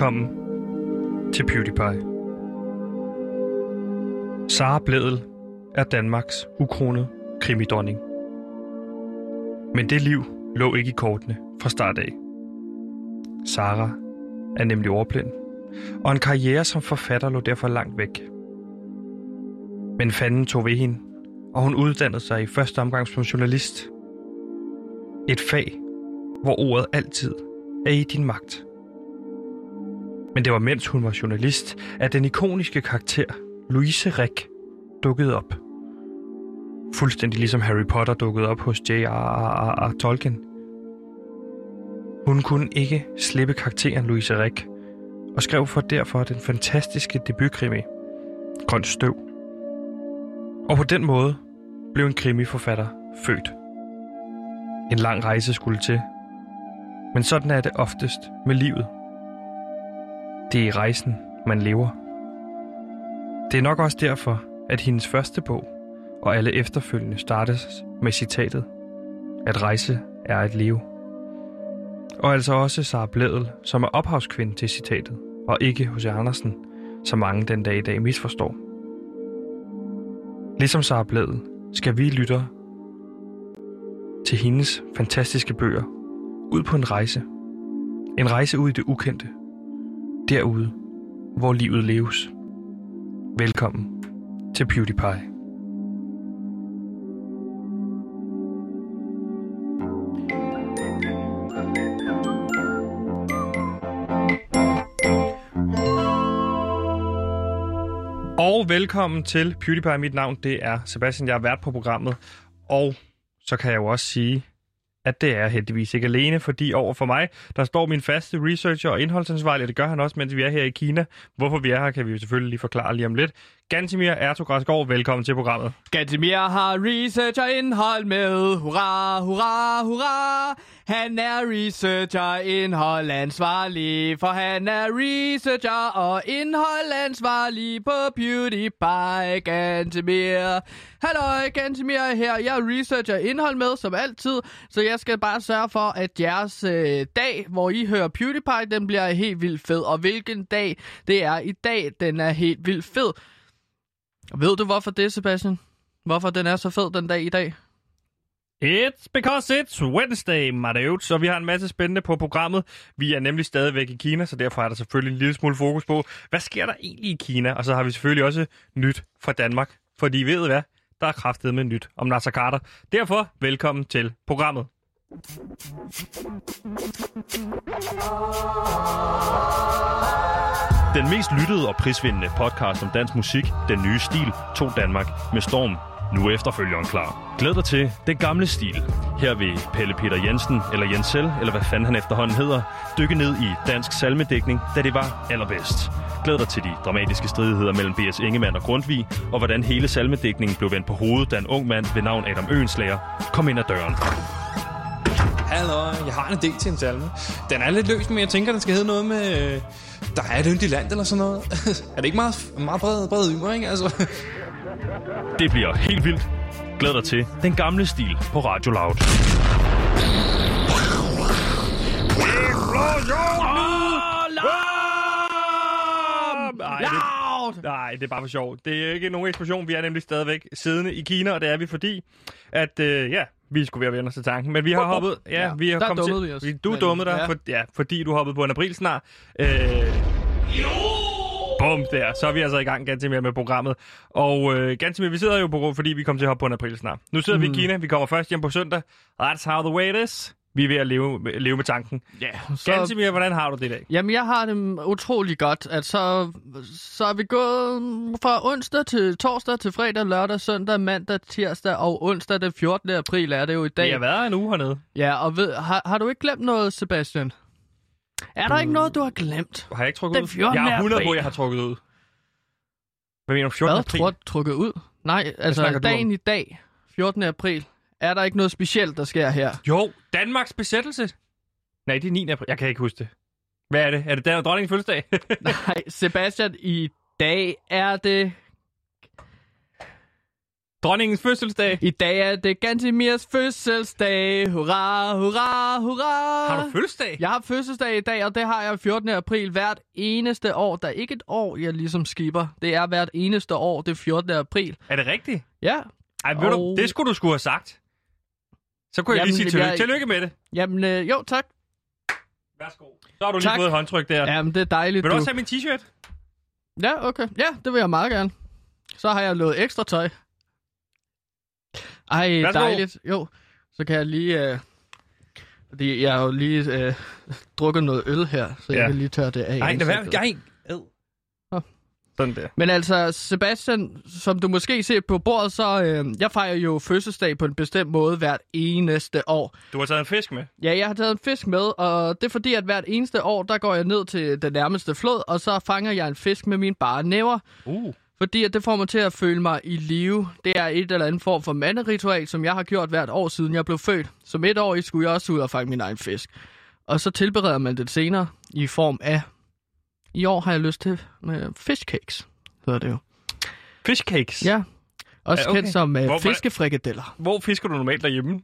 Velkommen til PewDiePie. Sara Bledel er Danmarks ukronede krimidronning. Men det liv lå ikke i kortene fra start af. Sara er nemlig ordblind, og en karriere som forfatter lå derfor langt væk. Men fanden tog ved hende, og hun uddannede sig i første omgang som journalist. Et fag, hvor ordet altid er i din magt. Men det var mens hun var journalist, at den ikoniske karakter Louise Rick dukkede op. Fuldstændig ligesom Harry Potter dukkede op hos J.R.R. Tolkien. Hun kunne ikke slippe karakteren Louise Rick, og skrev for derfor den fantastiske debutkrimi, Grøn Støv. Og på den måde blev en krimiforfatter født. En lang rejse skulle til, men sådan er det oftest med livet. Det er rejsen, man lever. Det er nok også derfor, at hendes første bog og alle efterfølgende startes med citatet, at rejse er at leve. Og altså også Sara Bledel, som er ophavskvinde til citatet, og ikke hos Andersen, som mange den dag i dag misforstår. Ligesom Sara Bledel skal vi lytte til hendes fantastiske bøger ud på en rejse. En rejse ud i det ukendte. Derude, hvor livet leves. Velkommen til PewDiePie. Og velkommen til PewDiePie. Mit navn det er Sebastian. Jeg er vært på programmet. Og så kan jeg jo også sige, at det er heldigvis ikke alene, fordi over for mig, der står min faste researcher og indholdsansvarlig, og det gør han også, mens vi er her i Kina. Hvorfor vi er her, kan vi jo selvfølgelig lige forklare lige om lidt. Gantimir Ertogræsgaard, velkommen til programmet. Gantimir har research og indhold med. Hurra, hurra, hurra. Han er researcher, indholdansvarlig, for han er researcher og indholdansvarlig på PewDiePie, Gantemir. Hallo, Gantemir her. Jeg er researcher indhold med, som altid, så jeg skal bare sørge for, at jeres øh, dag, hvor I hører PewDiePie, den bliver helt vildt fed. Og hvilken dag det er i dag, den er helt vildt fed. Ved du, hvorfor det, Sebastian? Hvorfor den er så fed den dag i dag? It's because it's Wednesday, my. Så vi har en masse spændende på programmet. Vi er nemlig stadigvæk i Kina, så derfor er der selvfølgelig en lille smule fokus på, hvad sker der egentlig i Kina? Og så har vi selvfølgelig også nyt fra Danmark. Fordi ved hvad? Der er kraftet med nyt om Nasser Carter. Derfor, velkommen til programmet. Den mest lyttede og prisvindende podcast om dansk musik, Den Nye Stil, tog Danmark med storm. Nu er efterfølgeren klar. Glæd dig til Den Gamle Stil. Her vil Pelle Peter Jensen, eller Jensel, eller hvad fanden han efterhånden hedder, dykke ned i dansk salmedækning, da det var allerbedst. Glæd dig til de dramatiske stridigheder mellem B.S. Ingemann og Grundtvig, og hvordan hele salmedækningen blev vendt på hovedet, da en ung mand ved navn Adam Øenslager kom ind ad døren. Hallo, jeg har en idé til en salme. Den er lidt løs, men jeg tænker, den skal hedde noget med... Øh, der er et yndigt land eller sådan noget. er det ikke meget, meget bred, bred ymer, ikke? Altså. Det bliver helt vildt. Glæd dig til Den Gamle Stil på Radio Loud. Nej, det, nej, det er bare for sjov. Det er ikke nogen eksplosion. Vi er nemlig stadigvæk siddende i Kina, og det er vi fordi, at øh, ja, vi skulle være vende os til tanken. Men vi har hoppet... Ja, Ja, vi har der kommet dummede til, vi os. Du dummede dig, ja. for, ja, fordi du hoppede på en april snart. Øh, Bum, der. Så er vi altså i gang ganske mere med programmet. Og øh, ganske mere, vi sidder jo på fordi vi kommer til at hoppe på en april snart. Nu sidder mm. vi i Kina, vi kommer først hjem på søndag. That's how the way it is. Vi er ved at leve, leve med tanken. Ja, Ganske mere, hvordan har du det i dag? Jamen, jeg har det utrolig godt, at så, så er vi gået fra onsdag til torsdag til fredag, lørdag, søndag, mandag, tirsdag og onsdag den 14. april er det jo i dag. Vi har været en uge hernede. Ja, og ved, har, har du ikke glemt noget, Sebastian? Er der ikke noget, du har glemt? Har jeg ikke trukket Den ud? 14. Jeg er 100 på, jeg har trukket ud. Hvad mener du? 14. Hvad? april? Tror, trukket ud? Nej, altså dagen i dag, 14. april, er der ikke noget specielt, der sker her? Jo, Danmarks besættelse. Nej, det er 9. april. Jeg kan ikke huske det. Hvad er det? Er det der dronningens fødselsdag? Nej, Sebastian, i dag er det... Dronningens fødselsdag. I dag er det Gantemirs fødselsdag. Hurra, hurra, hurra. Har du fødselsdag? Jeg har fødselsdag i dag, og det har jeg 14. april hvert eneste år. Der er ikke et år, jeg ligesom skipper. Det er hvert eneste år, det er 14. april. Er det rigtigt? Ja, Ej, ved du, Og- det skulle du skulle have sagt. Så kunne jeg Jamen, lige sige tillykke. jeg- Tillykke med det. jamen øh, jo tak. Værsgo. Så har du lige Tak. fået et håndtryk der. Jamen, det er dejligt, Vil du du. også have min t-shirt? Ja, okay. Ja, det vil jeg meget gerne. Så har jeg noget ekstra tøj. Ej, Værsgo. dejligt. Jo, så kan jeg lige... Øh, fordi jeg har jo lige øh, drukket noget øl her, så Ja. jeg kan lige tørre det af. Nej, det ansigtet. er Ej, ad. Sådan der. Men altså, Sebastian, som du måske ser på bordet, så øh, jeg fejrer jo fødselsdag på en bestemt måde hvert eneste år. Du har taget en fisk med. Ja, jeg har taget en fisk med, og det er fordi, at hvert eneste år, der går jeg ned til den nærmeste flod, og så fanger jeg en fisk med mine bare næver. Uh. Fordi at det får mig til at føle mig i live. Det er et eller andet form for manderitual, som jeg har gjort hvert år, siden jeg blev født. Som et år i skulle jeg også ud og fange min egen fisk. Og så tilbereder man det senere i form af... I år har jeg lyst til med fishcakes, hedder det jo. Fishcakes. Ja, også Ja, okay. kendt som uh, Hvor- fiskefrikadeller. Hvor fisker du normalt derhjemme?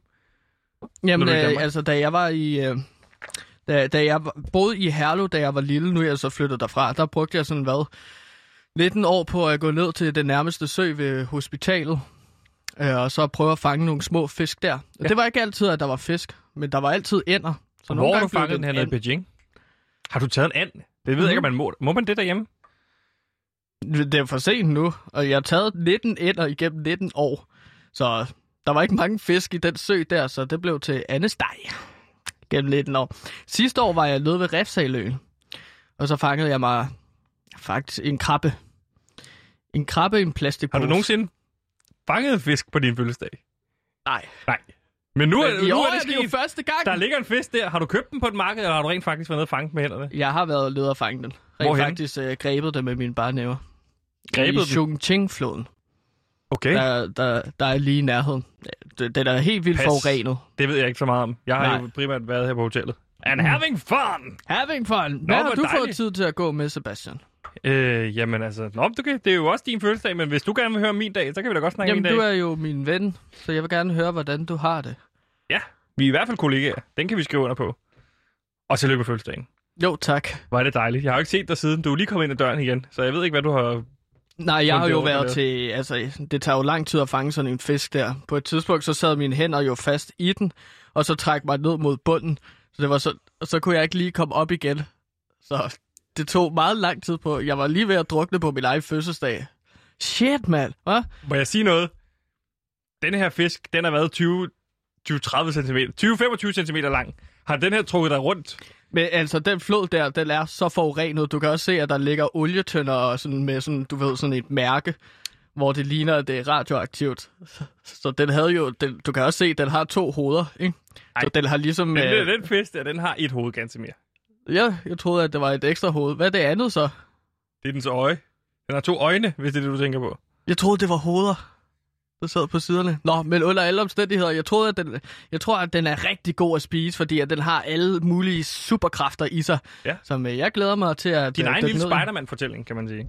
Jamen, øh, altså, da jeg var i... Øh, da, da jeg boede i Herlev, da jeg var lille, nu er jeg så flyttet derfra, der brugte jeg sådan, hvad, 19 år på at gå ned til den nærmeste sø ved hospitalet, øh, og så prøve at fange nogle små fisk der. Ja. Det var ikke altid, at der var fisk, men der var altid ænder. Så Hvor har du fanget den her i. Beijing? Har du taget en and? Det ved jeg ikke, om man må. Må man det derhjemme? Det er for sent nu, og jeg har taget 19 ænder igennem 19 år. Så der var ikke mange fisk i den sø der, så det blev til andesteg gennem 19 år. Sidste år var jeg nede ved Refsaløen, og så fangede jeg mig faktisk en krabbe. En krabbe i en plastikpose. Har du nogensinde fanget fisk på din fødselsdag? Nej. Nej. Men nu, er, Men I nu er det er det jo sket. første gang. Der ligger en fisk der. Har du købt den på et marked, eller har du rent faktisk været nede og fange den med hænderne? Jeg har været leder og fange den. Rent Hvorhenne? faktisk øh, grebet det med mine barnæver. Grebet I den? Chongqing-floden, Okay, der, der, der er lige i nærheden. Det- Den er helt vildt Pas. forurenet. det ved jeg ikke så meget om. Jeg har Nej. jo primært været her på hotellet. And having fun! Having fun. Hvad har hvor du fået dejligt. tid til at gå med, Sebastian? Øh, jamen altså, nå, du kan, det er jo også din fødselsdag, men hvis du gerne vil høre min dag, så kan vi da godt snakke Jamen, min dag. du er jo min ven, så jeg vil gerne høre, hvordan du har det. Ja, vi er i hvert fald kollegaer. Den kan vi skrive under på. Og tillykke med fødselsdagen. Jo, tak. Er det dejligt. Jeg har jo ikke set dig siden. Du er lige kommet ind ad døren igen, så jeg ved ikke, hvad du har... Nej, jeg har jo været det til... Altså, det tager jo lang tid at fange sådan en fisk der. På et tidspunkt, så sad mine hænder jo fast i den, og så trak mig ned mod bunden. Så, det var så, og så kunne jeg ikke lige komme op igen. Så det tog meget lang tid på. Jeg var lige ved at drukne på min egen fødselsdag. Shit, mand. Hva? Må jeg sige noget? Den her fisk, den har været 20, 20-30 cm. 20-25 cm lang. Har den her trukket dig rundt? Men altså, den flod der, den er så forurenet. Du kan også se, at der ligger olietønder og sådan med sådan, du ved, sådan et mærke, hvor det ligner, at det er radioaktivt. Så den havde jo, den, du kan også se, at den har to hoveder, ikke? Ej. Så den har ligesom... Den, Øh, den fisk der, den har et hoved ganske mere. Ja, jeg troede, at det var et ekstra hoved. Hvad er det andet så? Det er dens øje. Den har to øjne, hvis det er det, du tænker på. Jeg troede, det var hoveder, der sad på siderne. Nå, men under alle omstændigheder, jeg, troede, at den, jeg tror, at den er rigtig god at spise, fordi at den har alle mulige superkræfter i sig. Ja. Som øh, jeg glæder mig til at... Din øh, egen lille. Spider-Man-fortælling, kan man sige.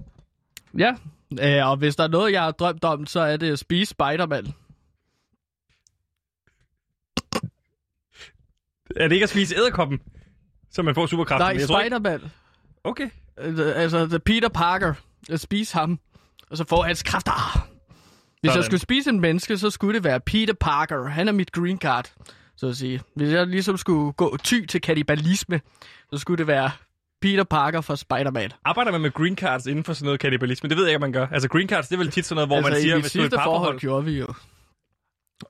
Ja, øh, og hvis der er noget, jeg har drømt om, så er det at spise Spider-Man. Er det ikke at spise æderkoppen, så man får superkræfter? Nej, Jeg tror ikke- Spider-Man. Okay. Øh, Altså, Peter Parker. At spise ham, og så få hans kræfter. Hvis Sådan. jeg skulle spise en menneske, så skulle det være Peter Parker. Han er mit green card, så at sige. Hvis jeg ligesom skulle gå ty til kannibalisme, så skulle det være Peter Parker fra Spider-Man. Arbejder man med green cards inden for sådan noget kannibalisme? Det ved jeg ikke, man gør. Altså green cards, det er vel tit sådan noget, hvor altså, man siger, hvis du er et sidste forhold parforhold... gjorde vi jo.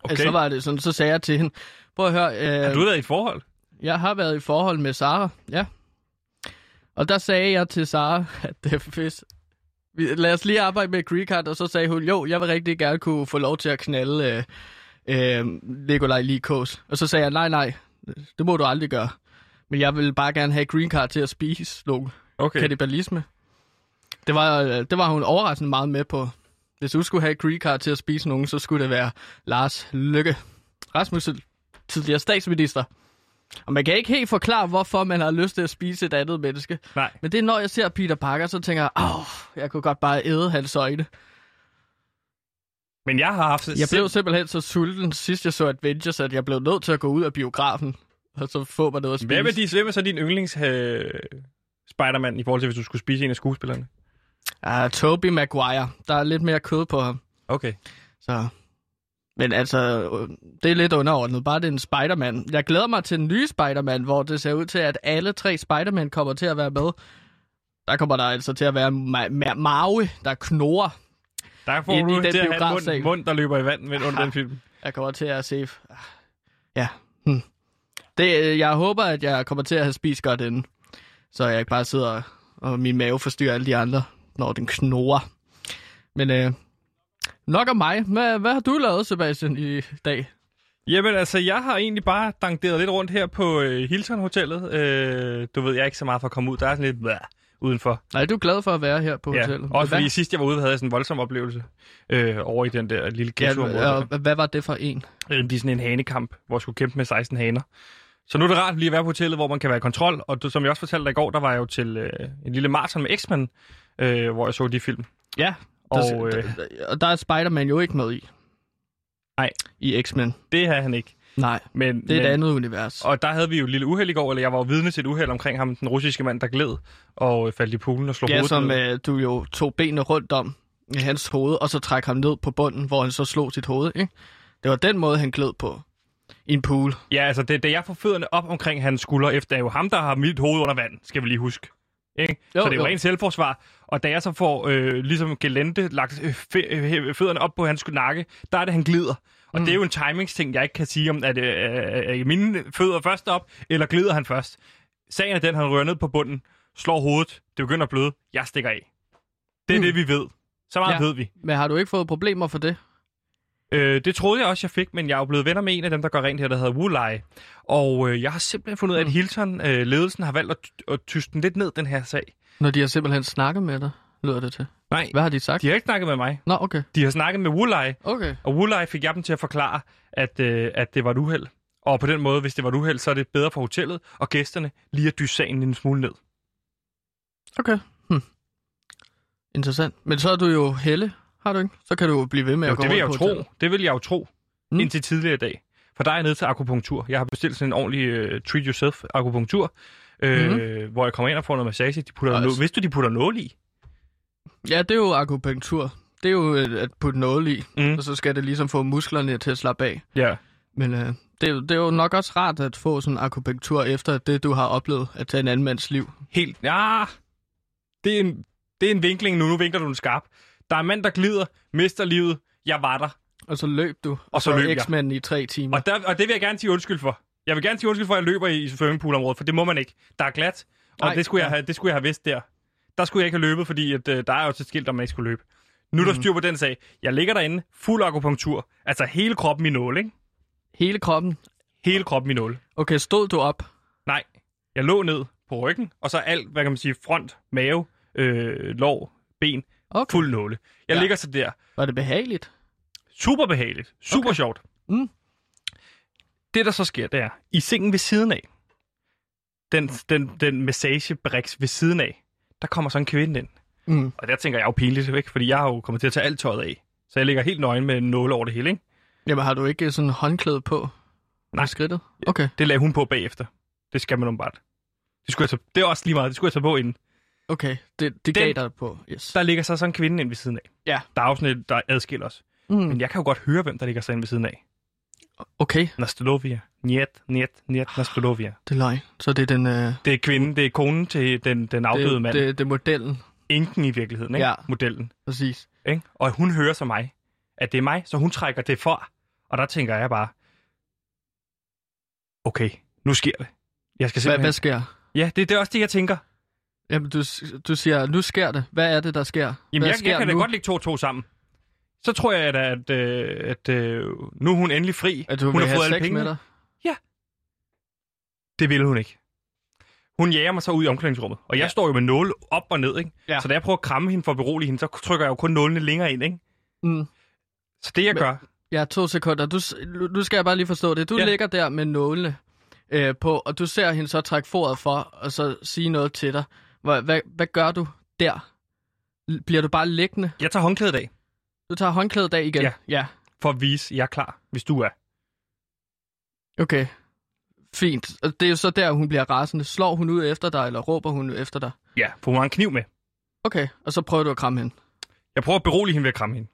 Okay. Altså, så var det sådan, så sagde jeg til hende, prøv at høre, øh, Har du været i et forhold? Jeg har været i forhold med Sara, ja. Og der sagde jeg til Sara, at det er. Vi- Lad os lige arbejde med Green Card, og så sagde hun, jo, jeg vil rigtig gerne kunne få lov til at knalde øh, øh, Nikolaj Likos. Og så sagde jeg, nej, nej, det må du aldrig gøre. Men jeg vil bare gerne have Green Card til at spise nogle Okay. kannibalisme. Det var, øh, det var hun overraskende meget med på. Hvis du skulle have Green Card til at spise nogen, så skulle det være Lars Lykke. Rasmussen, tidligere statsminister. Og man kan ikke helt forklare, hvorfor man har lyst til at spise et andet menneske. Nej. Men det er, når jeg ser Peter Parker, så tænker jeg, åh, jeg kunne godt bare æde hans øjne. Men jeg har haft... Jeg blev simpelthen så sulten sidst jeg så Avengers, at jeg blev nødt til at gå ud af biografen, og så få mig noget at spise. Hvad med de, hvem er så din yndlings øh, Spider-Man i forhold til, hvis du skulle spise en af skuespillerne? Uh, Tobey Maguire. Der er lidt mere kød på ham. Okay. Så. Men altså, øh, det er lidt underordnet. Bare det er en Spider-Man. Jeg glæder mig til den nye Spider-Man, hvor det ser ud til, at alle tre Spider-Man kommer til at være med. Der kommer der altså til at være Ma- Ma- der knurrer. Der får Inde i du den til at have mund, mund, der løber i vand med under den film. Jeg kommer til at se... Ja. Hm. Det, øh, jeg håber, at jeg kommer til at have spist godt inden. Så jeg ikke bare sidder og, min mave forstyrrer alle de andre, når den knurrer. Men øh, nok om mig. Hvad, hvad har du lavet, Sebastian, i dag? Jamen altså, jeg har egentlig bare dankeret lidt rundt her på øh, Hilton Hotellet. Øh, du ved, jeg er ikke så meget for at komme ud. Der er sådan lidt blah, udenfor. Nej, du er glad for at være her på Ja, hotellet. også hvad, fordi sidst jeg var ude, havde jeg sådan en voldsom oplevelse øh, over i den der lille ja, ghetto-område. og, hvad var det for en? Øh, Det er sådan en hanekamp, hvor jeg skulle kæmpe med 16 haner. Så nu er det rart lige at være på hotellet, hvor man kan være i kontrol. Og du, som jeg også fortalte dig i går, der var jeg jo til øh, en lille maraton med X-Men, øh, hvor jeg så de film. Ja, Og, der, øh, der, der er Spider-Man jo ikke med i. Nej. I X-Men. Det har han ikke. Nej, Men, det er men, et andet univers. Og der havde vi jo et lille uheld i går, eller jeg var jo vidne til et uheld omkring ham, den russiske mand, der gled og øh, faldt i poolen og slog Ja, hovedet som øh, du jo tog benene rundt om i hans hoved, og så træk ham ned på bunden, hvor han så slog sit hoved, ikke? Det var den måde, han gled på. I en pool. Ja, altså, det, da jeg får fødderne op omkring hans skulder, efter er jo ham, der har mit hoved under vand, skal vi lige huske. Ikke? Jo, så det er jo jo. rent selvforsvar. Og da jeg så får øh, ligesom gelente lagt øh, øh, fødderne op på hans nakke, der er det, han glider. Og mm. det er jo en timingsting, jeg ikke kan sige, om at øh, er mine fødder først op, eller glider han først. Sagen er den, han rører ned på bunden, slår hovedet, det begynder at bløde, jeg stikker af. Det er Mm. det, vi ved. Så meget ja. ved vi. Men har du ikke fået problemer for det? Øh, det troede jeg også, jeg fik, men jeg er jo blevet venner med en af dem, der går rent her, der hedder Wulai. Og øh, jeg har simpelthen fundet ud af, at Hilton, øh, ledelsen, har valgt at, at tyste den lidt ned, den her sag. Når de har simpelthen snakket med dig, lyder det til. Nej, Hvad har de sagt? de har ikke snakket med mig. Nå, okay. De har snakket med Wulai, Okay. og Wulai fik jeg dem til at forklare, at, øh, at det var et uheld. Og på den måde, hvis det var et uheld, så er det bedre for hotellet og gæsterne lige at dyse sagen en smule ned. Okay. Hm. Interessant. Men så er du jo helle, har du ikke? Så kan du blive ved med Jo, at gå det vil jeg jo tro. hotellet. Det vil jeg jo tro. Mm. Mm. Indtil tidligere i dag. For der er jeg nede til akupunktur. Jeg har bestilt sådan en ordentlig uh, treat yourself akupunktur. Øh, Mhm. hvor jeg kommer ind og får noget massage. De putter Og no- altså- vidste du, de putter nål i? Ja, det er jo akupunktur. Det er jo øh, at putte noget i, Mm. og så skal det ligesom få musklerne til at slappe af. Ja. Men øh, det, er jo- det er jo nok også rart at få sådan en akupunktur efter det, du har oplevet at tage en anden mands liv. Helt. Ja. Det er en, det er en vinkling nu. Nu vinkler du den skarp. Der er en mand, der glider, mister livet. Jeg var der. Og så løb du, Og så løb jeg. X-Men i tre timer. Og, der, og det vil jeg gerne sige undskyld for. Jeg vil gerne sige undskyld for, at jeg løber i swimmingpoolområdet, for det må man ikke. Der er glat, og Nej, det, skulle jeg ja. have, det skulle jeg have vidst der. Der skulle jeg ikke have løbet, fordi at, øh, der er jo et skilt, om man ikke skulle løbe. Nu er der Mhm. styr på den sag. Jeg ligger derinde, fuld akupunktur. Altså hele kroppen i nål, ikke? Hele kroppen. Hele kroppen i nål. Okay, stod du op? Nej, jeg lå ned på ryggen, og så alt, hvad kan man sige, front, mave, øh, lår, ben, Okay. fuld nåle. Jeg Ja. ligger så der. Var det behageligt? Super behageligt. Super Okay. sjovt. Mm. Det, der så sker, det er, i sengen ved siden af, den, den, den massagebriks ved siden af, der kommer så en kvinde ind. Mm. Og der tænker jeg jo pinligt væk, fordi jeg har jo kommet til at tage alt tøjet af. Så jeg ligger helt nøgen med en nåle over det hele, ikke? Jamen, har du ikke sådan en håndklæde på? Nej. Skridtet? Okay, Det lagde hun på bagefter. Det skal man bare. Det, skulle jeg tage, det er også lige meget. Det skulle jeg tage på inden. Okay. Det, det Den- gav dig på. Yes. Der ligger så sådan en kvinde ind ved siden af. Ja. Der er et, der adskiller os. Mm. Men jeg kan jo godt høre, hvem der ligger så ind ved siden af. Okay, Nastolovia. Niet, niet, niet, Nastolovia. det er løgn. Så det er den... Øh, Det er kvinden, det er konen til den, den afdøde det, mand. det, det er modellen. Enken i virkeligheden, ikke? Ja. Modellen. Præcis. Ikke? Og hun hører så mig, at det er mig, så hun trækker det for. Og der tænker jeg bare, okay, nu sker det. Jeg skal Hvad, simpelthen... hvad sker? Ja, det, det er også det, jeg tænker. Jamen, du, du siger, nu sker det. Hvad er det, der sker? Jamen, hvad jeg, sker jeg kan da nu? godt lægge to og to sammen. Så tror jeg, da, at, øh, at øh, nu er hun endelig fri. At hun vil har fået alle pengene. med dig? Det ville hun ikke. Hun jager mig så ud i omklædningsrummet. Og jeg Ja. ja. står jo med nåle op og ned, ikke? Ja. Så da jeg prøver at kramme hende for at berolige hende, så trykker jeg jo kun nålene længere ind, ikke? Mm. Så det, jeg Men- gør... Ja, to sekunder. Du, nu skal jeg bare lige forstå det. Du ja. Ja. ligger der med nålene øh, på, og du ser hende så trække foret for, og så sige noget til dig. Hvad, hvad, hvad gør du der? Bliver du bare liggende? Jeg tager håndklædet af. Du tager håndklædet af igen? Ja. ja. For at vise, at jeg er klar, hvis du er. Okay. Fint. Og det er jo så der, hun bliver rasende. Slår hun ud efter dig, eller råber hun efter dig? Ja, for hun har en kniv med. Okay, og så prøver du at kramme hende. Jeg prøver at berolige hende ved at kramme hende.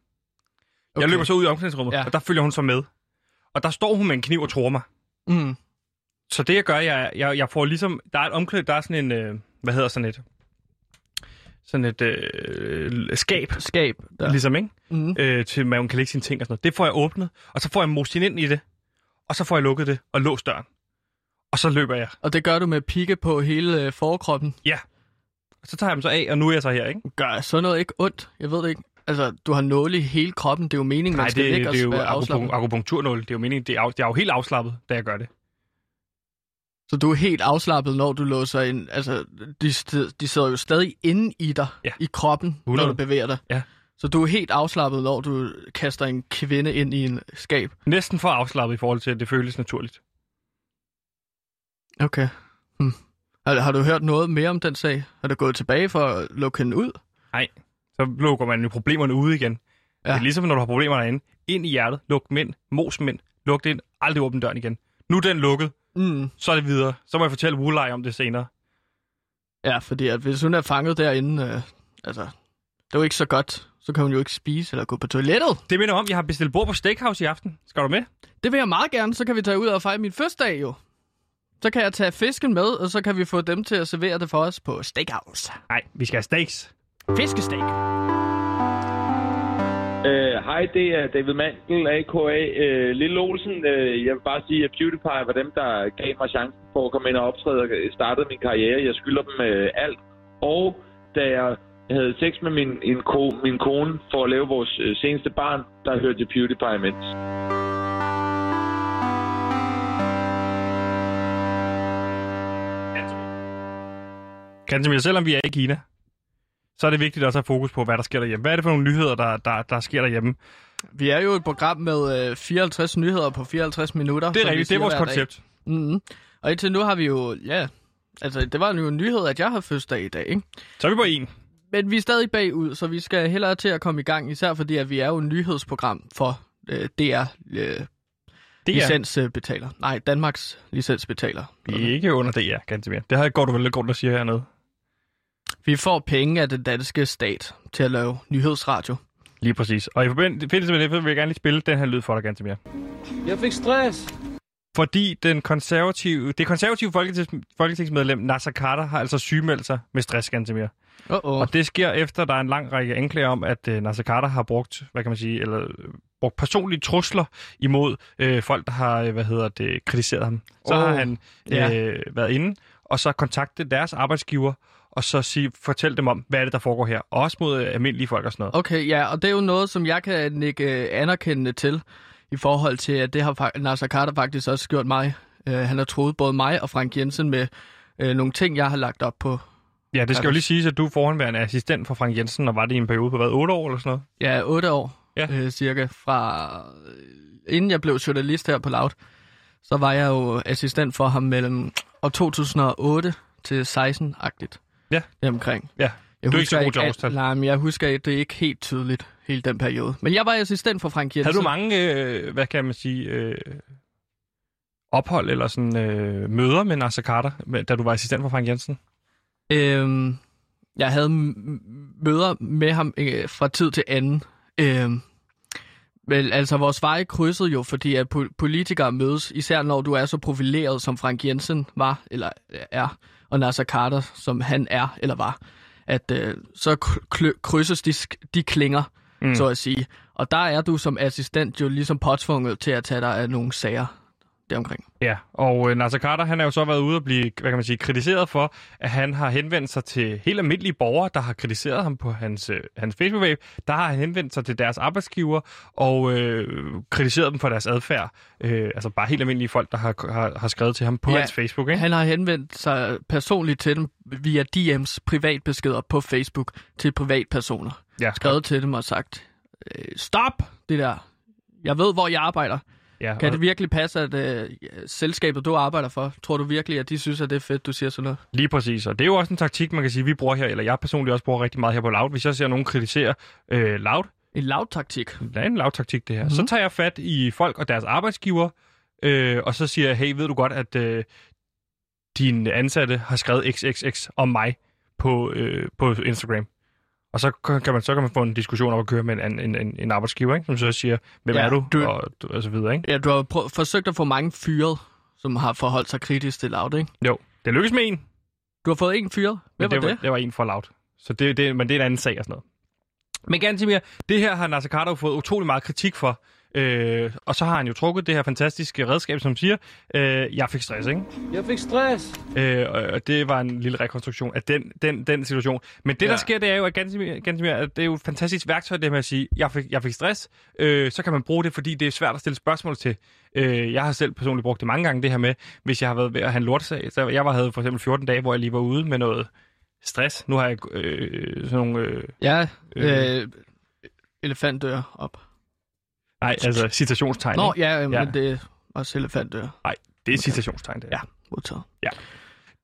Okay. Jeg løber så ud i omklædningsrummet, ja. og der følger hun så med. Og der står hun med en kniv og tror mig. Mm. Så det jeg gør, jeg, jeg, jeg får ligesom... Der er et omklæd, der er sådan en... Øh, hvad hedder sådan et... Sådan et øh, skab, Skab. Der. ja. ligesom, ikke? Mm. Øh, til man kan lægge sine ting og sådan noget. Det får jeg åbnet, og så får jeg hende ind i det. Og så får jeg lukket det og låst døren. Og så løber jeg. Og det gør du med pigge på hele øh, forkroppen. Og så tager jeg dem så af, og nu er jeg så her, ikke? Gør sådan noget ikke ondt? Jeg ved det ikke. Altså, du har nåle i hele kroppen. Det er jo meningen, man Nej, skal det, ligge det er jo og afslappet. akupunk- akupunkturnål. Det er jo meningen, det er, af- det er jo helt afslappet, da jeg gør det. Så du er helt afslappet, når du låser ind. Altså, de, de sidder jo stadig inde i dig, Ja. i kroppen, 100. når du bevæger dig. Ja. Så du er helt afslappet, når du kaster en kvinde ind i en skab. Næsten for afslappet i forhold til, at det føles naturligt. Okay. Hm. Har, har du hørt noget mere om den sag? Har du gået tilbage for at lukke hende ud? Så lukker man jo problemerne ude igen. Ja. Det er ligesom, når du har problemer derinde. Ind i hjertet, luk dem ind, mos dem ind, luk det ind, aldrig åbne døren igen. Nu er den lukket, Mm. så er det videre. Så må jeg fortælle Wulaj om det senere. Ja, fordi at hvis hun er fanget derinde, øh, altså, det er jo ikke så godt. Så kan hun jo ikke spise eller gå på toilettet. Det minder om, jeg har bestilt bord på Steakhouse i aften. Skal du med? Det vil jeg meget gerne, så kan vi tage ud og fejre min fødselsdag jo. Så kan jeg tage fisken med, og så kan vi få dem til at servere det for os på Steakhouse. Nej, vi skal have steaks. Fiskesteak. Hej, Hej, det er David Mandel, a.k.a. Uh, øh, Lille Olsen. Uh, jeg vil bare sige, at PewDiePie var dem, der gav mig chancen for at komme ind og optræde og startede min karriere. Jeg skylder dem uh, alt. Og da jeg havde sex med min, en ko, min kone for at lave vores uh, seneste barn, der hørte jeg PewDiePie imens. Gantemir, selvom vi er i Kina, så er det vigtigt også at have fokus på, hvad der sker derhjemme. Hvad er det for nogle nyheder, der, der, der sker derhjemme? Vi er jo et program med øh, 54 nyheder på 54 minutter. Det er rigtigt, det er vores koncept. Mm-hmm. Og indtil nu har vi jo, ja, altså det var jo en nyhed, at jeg har fødselsdag i dag, ikke? Så er vi på en. Men vi er stadig bagud, så vi skal hellere til at komme i gang, især fordi at vi er jo et nyhedsprogram for øh, DR øh, er, licensbetaler. Nej, Danmarks licensbetaler. vi er ikke under det, ja, Gantemir. Det har går du vel grund at sige hernede. Vi får penge af den danske stat til at lave nyhedsradio. Lige præcis. Og i forbindelse med det, vil jeg gerne lige spille den her lyd for dig, Gantemir. Jeg fik stress. Fordi den konservative, det konservative folketings, folketingsmedlem Nasser Carter har altså sygemeldt sig med stress, Gantemir. Uh-oh. Og det sker efter, at der er en lang række anklager om, at uh, Nasser Carter har brugt, hvad kan man sige, eller øh, brugt personlige trusler imod øh, folk, der har, øh, hvad hedder det, kritiseret ham. Så oh, har han ja. øh, været inde, og så kontaktet deres arbejdsgiver, og så sige, fortæl dem om, hvad er det, der foregår her. Også mod øh, almindelige folk og sådan noget. Okay, ja, og det er jo noget, som jeg kan nikke øh, anerkendende til, i forhold til, at det har Nasser Carter faktisk også gjort mig. Uh, han har troet både mig og Frank Jensen med uh, nogle ting, jeg har lagt op på. Ja, det skal jo lige siges, at du er forhåndværende assistent for Frank Jensen, og var det i en periode på hvad, 8 år eller sådan noget? Ja, otte år Ja. øh, cirka. Fra, øh, inden jeg blev journalist her på Loud, så var jeg jo assistent for ham mellem år 2008 til 16-agtigt. Ja. Omkring. Ja, Jeg Du er ikke ikke årstal. Nej, men jeg husker, at det er ikke helt tydeligt, hele den periode. Men jeg var assistent for Frank Jensen. Havde du mange, øh, hvad kan man sige, øh, ophold eller sådan øh, møder med Nasser Carter, da du var assistent for Frank Jensen? Øhm, jeg havde møder med ham øh, fra tid til anden. Øhm, men altså, vores veje krydsede jo, fordi at po- politikere mødes, især når du er så profileret, som Frank Jensen var, eller er, og Nasser Carter, som han er, eller var, at øh, så kry- krydses de, de klinger, mm. så at sige. Og der er du som assistent jo ligesom påtvunget til at tage dig af nogle sager deromkring. Ja, og øh, Nasser Carter, han har jo så været ude og blive, hvad kan man sige, kritiseret for, at han har henvendt sig til helt almindelige borgere, der har kritiseret ham på hans, øh, hans Facebook-page. Der har han henvendt sig til deres arbejdsgiver og øh, kritiseret dem for deres adfærd. Øh, altså bare helt almindelige folk, der har, har, har skrevet til ham på ja, hans Facebook, ikke? Han har henvendt sig personligt til dem via DM's privatbeskeder på Facebook til privatpersoner. Ja, Skrevet til dem og sagt, øh, stop det der. Jeg ved, hvor jeg arbejder. Ja, Kan og det virkelig passe, at øh, selskabet, du arbejder for, tror du virkelig, at de synes, at det er fedt, du siger sådan noget? Lige præcis, og det er jo også en taktik, man kan sige, vi bruger her, eller jeg personligt også bruger rigtig meget her på Loud. Hvis jeg ser nogen kritisere øh, Loud, En lavtaktik. Det er en lavtaktik, det her. Mhm. Mm-hmm. Så tager jeg fat i folk og deres arbejdsgiver, øh, og så siger jeg, hey, ved du godt, at øh, din ansatte har skrevet XXX om mig på, øh, på Instagram. Og så kan man så kan man få en diskussion om at køre med en, en, en, en arbejdsgiver, ikke? som så siger, hvem Ja, er du? du- Og, og så videre, ikke? Ja, du har prø- forsøgt at få mange fyret, som har forholdt sig kritisk til Loud, ikke? Jo, det lykkes med en, Du har fået en fyret. Hvem men var det, det? Var, det en for loud. Så det, det, men det er en anden sag og sådan noget. Men Gantimir, det her har Nasser Carter fået utrolig meget kritik for. Øh, og så har han jo trukket det her fantastiske redskab, som siger, øh, jeg fik stress, ikke? Jeg fik stress. Øh, og- og det var en lille rekonstruktion af den, den, den situation. Men det, ja. Der sker, det er jo, at Gansimir, Gansimir, at det er jo et fantastisk værktøj, det med at sige, jeg fik, jeg fik stress. Øh, så kan man bruge det, fordi det er svært at stille spørgsmål til. Øh, jeg har selv personligt brugt det mange gange, det her med, hvis jeg har været ved at have en lortesag. Så jeg var, havde for eksempel 14 dage, hvor jeg lige var ude med noget stress. Nu har jeg øh, sådan nogle... Øh, Ja, Øh. øh, elefantdør op. nej, altså citationstegn. Nå, ikke? ja, men Ja. det er også elefantdør. Det er citationstegn, det er. Ja, modtaget.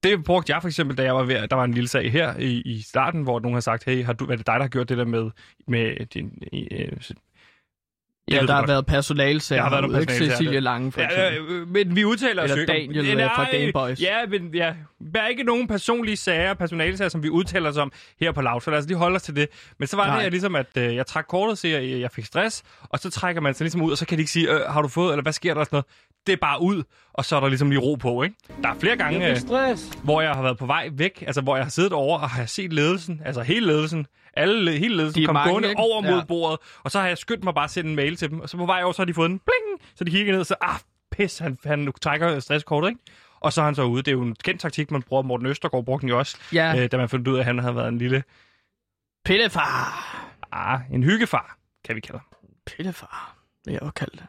Det brugte jeg for eksempel, da jeg var ved, der var en lille sag her i, i starten, hvor nogen har sagt, hey, har du, er det dig, der har gjort det der med, med din, øh, Ja, der har været personalsager. Der har været nogle ikke? personalsager, Cecilie Lange, for Ja, øh, men vi udtaler os Eller ikke Daniel, øh, fra Game Boys. Ja, men ja, der er ikke nogen personlige sager, personalsager, som vi udtaler os om her på Loud, så lad os lige holde os til det. Men så var Nej. det jeg ligesom, at øh, jeg trak kortet og siger, at jeg fik stress, og så trækker man sig ligesom ud, og så kan de ikke sige, øh, har du fået, eller hvad sker der og sådan noget. Det er bare ud, og så er der ligesom lige ro på, ikke? Der er flere gange, Jeg øh, fik stress. hvor jeg har været på vej væk, altså hvor jeg har siddet over og har set ledelsen, altså hele ledelsen, alle, hele ledelsen De er kom mange, gående ikke? over mod Ja. bordet, og så har jeg skyndt mig bare at sende en mail til dem, og så på vej over, så har de fået en bling, så de kigger ned, og så, ah, pis, han, han trækker stresskortet, ikke? Og så er han så ude. Det er jo en kendt taktik, man bruger. Morten Østergaard brugte den jo også, Ja, øh, da man fandt ud af, at han havde været en lille, pillefar. ah, en hyggefar, kan vi kalde ham. Pillefar, vil jeg også kalde det.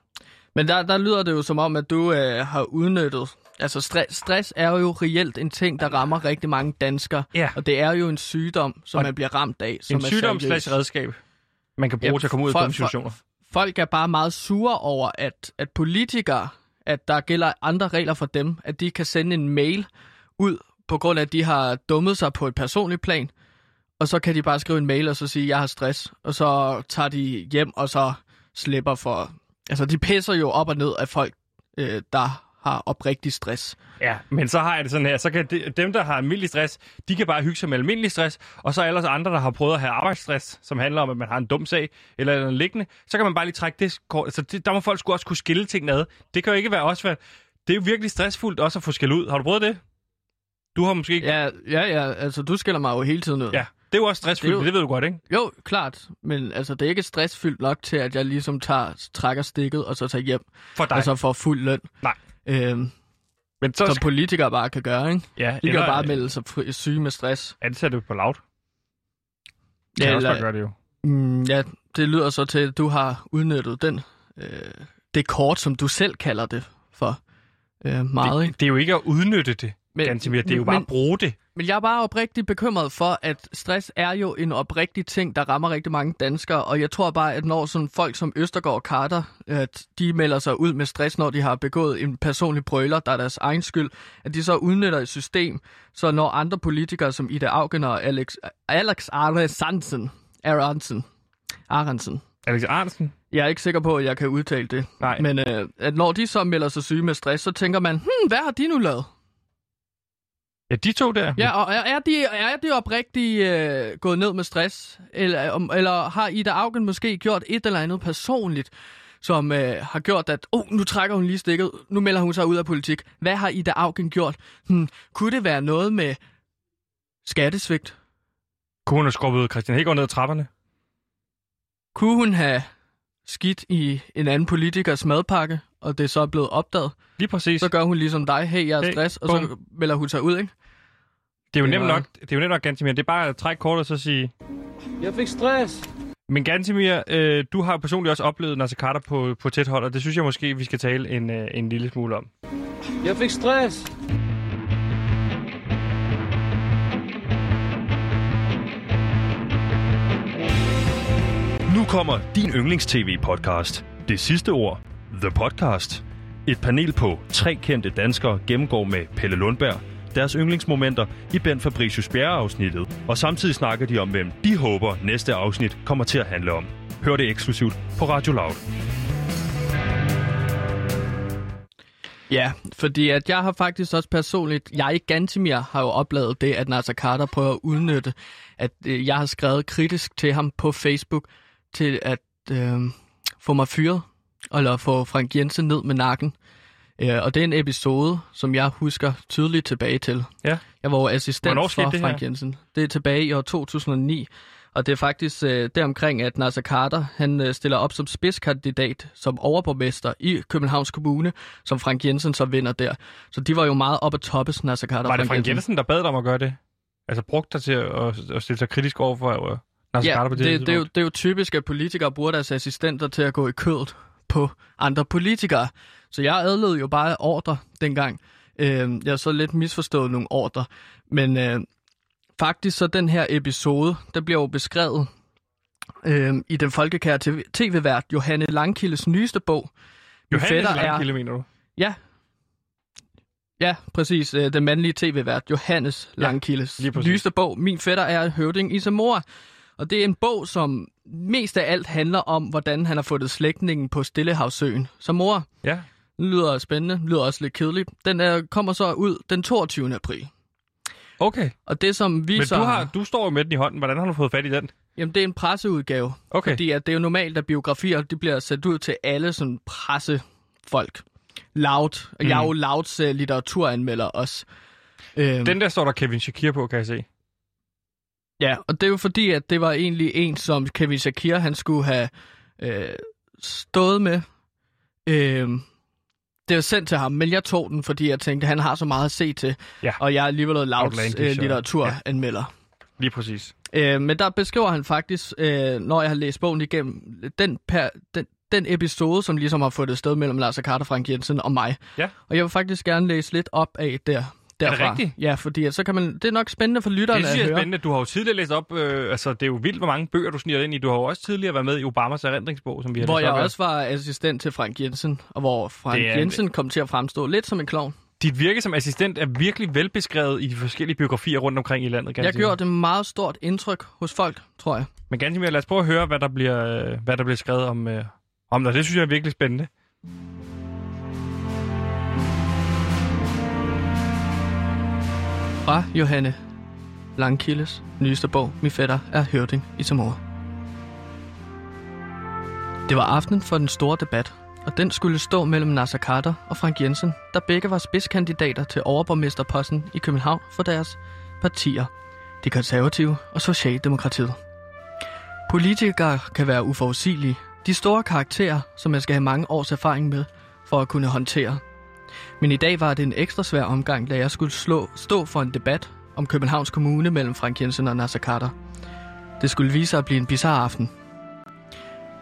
Men der, der lyder det jo som om, at du øh, har udnyttet... Altså, stress, stress er jo reelt en ting, der rammer rigtig mange danskere. Ja. Og det er jo en sygdom, som Og man bliver ramt af. Som En sygdom slash redskab, man kan bruge Ja, til at komme ud af dumme situationer. Folk er bare meget sure over, at, at politikere, at der gælder andre regler for dem, at de kan sende en mail ud, på grund af, at de har dummet sig på et personligt plan, og så kan de bare skrive en mail og så sige, jeg har stress, og så tager de hjem og så slipper for... Altså, de pisser jo op og ned af folk, øh, der har oprigtig stress. Ja, men så har jeg det sådan her, så kan de, dem, der har almindelig stress, de kan bare hygge sig med almindelig stress, og så ellers andre, der har prøvet at have arbejdsstress, som handler om, at man har en dum sag, eller noget liggende, så kan man bare lige trække det kort. Altså, det, der må folk sgu også kunne skille ting ad. Det kan jo ikke være også være... Det er jo virkelig stressfuldt også at få skæld ud. Har du prøvet det? Du har måske ikke... Ja, ja, ja, altså, du skælder mig jo hele tiden ud. ja. Det er jo også stressfuldt, Det jo- det ved du godt, ikke? Jo, klart, men altså, det er ikke stressfyldt nok til, at jeg ligesom tager, trækker stikket og så tager hjem, For dig. og så får fuld løn. Nej. Øhm, men så som skal... politikere bare kan gøre, ikke? Ja, De kan eller bare melde sig syge med stress. ansatte på. Kan ja, også bare gøre det jo. mm, ja, det lyder så til, at du har udnyttet den, øh, det kort, som du selv kalder det for øh, meget, ikke? Det, det er jo ikke at udnytte det, Men- Gantimir. Det er jo bare men- at bruge det. Men jeg er bare oprigtigt bekymret for, at stress er jo en oprigtig ting, der rammer rigtig mange danskere, og jeg tror bare, at når sådan folk som Østergaard og Carter, at de melder sig ud med stress, når de har begået en personlig brøler, der er deres egen skyld, at de så udnytter et system, så når andre politikere som Ida Augen og Alex, Alex Aronsen, Aronsen, Aronsen, Alex Arnsen? jeg er ikke sikker på, at jeg kan udtale det, Nej. men øh, at når de så melder sig syge med stress, så tænker man, hmm, hvad har de nu lavet? Ja, de to der. Ja, og er, er de, er de oprigtigt øh, gået ned med stress? Eller, om, eller har Ida Augen måske gjort et eller andet personligt, som øh, har gjort, at oh, nu trækker hun lige stikket, nu melder hun sig ud af politik. Hvad har Ida Augen gjort? Hmm, kunne det være noget med skattesvigt? Kunne hun have skubbet Christian Hækker ned ad trapperne? Kunne hun have skidt i en anden politikers madpakke, og det er så blevet opdaget? Lige præcis. Så gør hun ligesom dig, hey, jeg er Hey, stress, og så bum. melder hun sig ud, ikke? Det er jo Det nemt var- nok, det er jo nemt nok, Gantimir. Det er bare at trække kortet og så sige... Jeg fik stress. Men Gantimir, øh, du har personligt også oplevet Nasser Carter på, på tæt hold, og det synes jeg måske, vi skal tale en, øh, en lille smule om. Jeg fik stress. Nu kommer din yndlings-tv-podcast. Det sidste ord. The Podcast. Et panel på tre kendte danskere gennemgår med Pelle Lundberg deres yndlingsmomenter i Ben Fabricius Bjerre-afsnittet. Og samtidig snakker de om, hvem de håber næste afsnit kommer til at handle om. Hør det eksklusivt på Radio Loud. Ja, fordi at jeg har faktisk også personligt, jeg Gantimir har jo oplevet det, at Nasser Carter prøver at udnytte, at øh, jeg har skrevet kritisk til ham på Facebook, til at øh, få mig fyret, eller få Frank Jensen ned med nakken. Øh, og det er en episode, som jeg husker tydeligt tilbage til. Ja. Jeg var assistent Hvornår for det her? Frank Jensen. Det er tilbage i år 2009, og det er faktisk øh, deromkring, at Nasser Carter han, øh, stiller op som spidskandidat som overborgmester i Københavns Kommune, som Frank Jensen så vinder der. Så de var jo meget op at toppes, Nasser Carter Var det Frank Jensen, der bad dig om at gøre det? Altså brugte dig til at, at stille sig kritisk over for uh, Nasser Ja, Carter på det, det, det, det, er jo, det er jo typisk, at politikere bruger deres assistenter til at gå i kødet på andre politikere. Så jeg adlød jo bare ordre dengang. Øh, jeg har så lidt misforstået nogle ordre. Men øh, faktisk så den her episode, der bliver jo beskrevet øh, i den folkekære TV- tv-vært Johanne Langkildes nyeste bog. Johannes fætter er- Langkilde, mener du? Ja. Ja, præcis. Øh, Den mandlige tv-vært Johannes Ja, Langkildes præcis. nyeste bog, Min fætter er høvding i Zamora. Og det er en bog, som mest af alt handler om, hvordan han har fundet slægtningen på Stillehavsøen. Zamora. Ja. Det lyder spændende, det lyder også lidt kedeligt. Den er, kommer så ud den 22. april. Okay. Og det som vi Men så du, har, du står jo med den i hånden. Hvordan har du fået fat i den? Jamen, det er en presseudgave. Okay. Fordi at det er jo normalt, at biografier de bliver sendt ud til alle sådan pressefolk. Loud. Og mm. jeg er jo Louds uh, litteraturanmelder også. Øhm, Den der står der Kevin Shakir på, kan jeg se. Ja, og det er jo fordi, at det var egentlig en, som Kevin Shakir, han skulle have øh, stået med. Øh, det var sendt til ham, men jeg tog den, fordi jeg tænkte, at han har så meget at se til. Ja. Og jeg er alligevel Louds Outlandish øh, litteraturanmelder. Lige præcis. Øh, men der beskriver han faktisk, øh, når jeg har læst bogen igennem, den, per, den, den episode, som ligesom har fået det sted mellem Lars Carter, Frank Jensen og mig. Ja. Og jeg vil faktisk gerne læse lidt op af der. Derfra. rigtigt? Ja, fordi at så kan man, det er nok spændende for lytterne Det synes at jeg er høre. spændende. Du har jo tidligere læst op, øh, altså det er jo vildt, hvor mange bøger du sniger ind i. Du har jo også tidligere været med i Obamas erindringsbog, som vi har Hvor jeg op også var assistent til Frank Jensen, og hvor Frank Det er- Jensen kom til at fremstå lidt som en klovn. Dit virke som assistent er virkelig velbeskrevet i de forskellige biografier rundt omkring i landet, kan Jeg gjorde det meget stort indtryk hos folk, tror jeg. Men ganske mere, lad os prøve at høre, hvad der bliver, øh, hvad der bliver skrevet om, øh, om dig. Det synes jeg er virkelig spændende. Fra Johanne Langkildes nyeste bog, Min fætter er høvding i Tamora. Det var aftenen for den store debat, og den skulle stå mellem Nasser Carter og Frank Jensen, der begge var spidskandidater til overborgmesterposten i København for deres partier, de konservative og Socialdemokratiet. Politikere kan være uforudsigelige, de store karakterer, som man skal have mange års erfaring med for at kunne håndtere. Men i dag var det en ekstra svær omgang, da jeg skulle slå, stå for en debat om Københavns Kommune mellem Frank Jensen og Nasser Carter. Det skulle vise sig at blive en bizarre aften.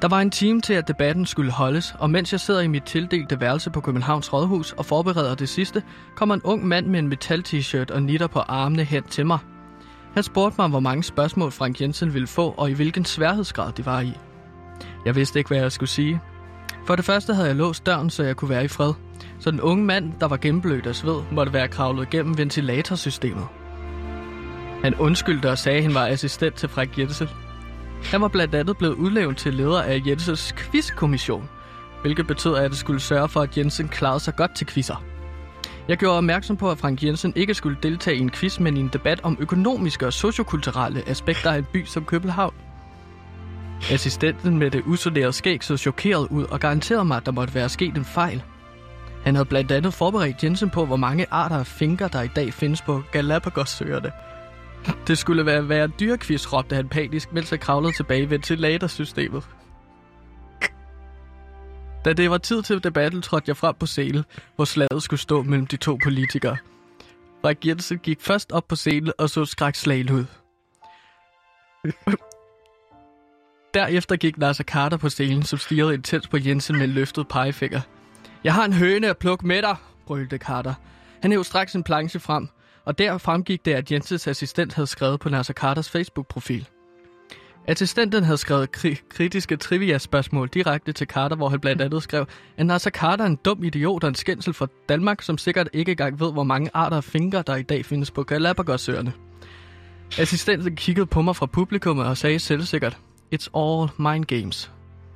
Der var en time til, at debatten skulle holdes, og mens jeg sidder i mit tildelte værelse på Københavns Rådhus og forbereder det sidste, kommer en ung mand med en metal-t-shirt og nitter på armene hen til mig. Han spurgte mig, hvor mange spørgsmål Frank Jensen ville få, og i hvilken sværhedsgrad de var i. Jeg vidste ikke, hvad jeg skulle sige. For det første havde jeg låst døren, så jeg kunne være i fred. Så den unge mand, der var gennemblødt af sved, måtte være kravlet gennem ventilatorsystemet. Han undskyldte og sagde, at han var assistent til Frank Jensen. Han var blandt andet blevet udlevet til leder af Jensens quizkommission, hvilket betød, at det skulle sørge for, at Jensen klarede sig godt til quizzer. Jeg gjorde opmærksom på, at Frank Jensen ikke skulle deltage i en quiz, men i en debat om økonomiske og sociokulturelle aspekter af en by som København. Assistenten med det usolerede skæg så chokeret ud og garanterede mig, at der måtte være sket en fejl. Han havde blandt andet forberedt Jensen på, hvor mange arter af finker, der i dag findes på Galapagos-søerne. Det skulle være, være en dyrekvist, råbte han panisk, mens han kravlede tilbage i ventilatorsystemet. Da det var tid til debatten, trådte jeg frem på scenen, hvor slaget skulle stå mellem de to politikere. Frank Jensen gik først op på scenen og så skrækslagen ud. Derefter gik Nasser Carter på scenen, som stirrede intens på Jensen med løftet pegefinger. Jeg har en høne at plukke med dig, brølte Carter. Han hævde straks en planche frem, og der fremgik det, at Jensens assistent havde skrevet på Nasser Carters Facebook-profil. Assistenten havde skrevet kri- kritiske trivia-spørgsmål direkte til Carter, hvor han blandt andet skrev, at Nasser Carter er en dum idiot og en skændsel for Danmark, som sikkert ikke engang ved, hvor mange arter af fingre, der i dag findes på Galapagosøerne. Assistenten kiggede på mig fra publikummet og sagde selvsikkert, It's all mind games.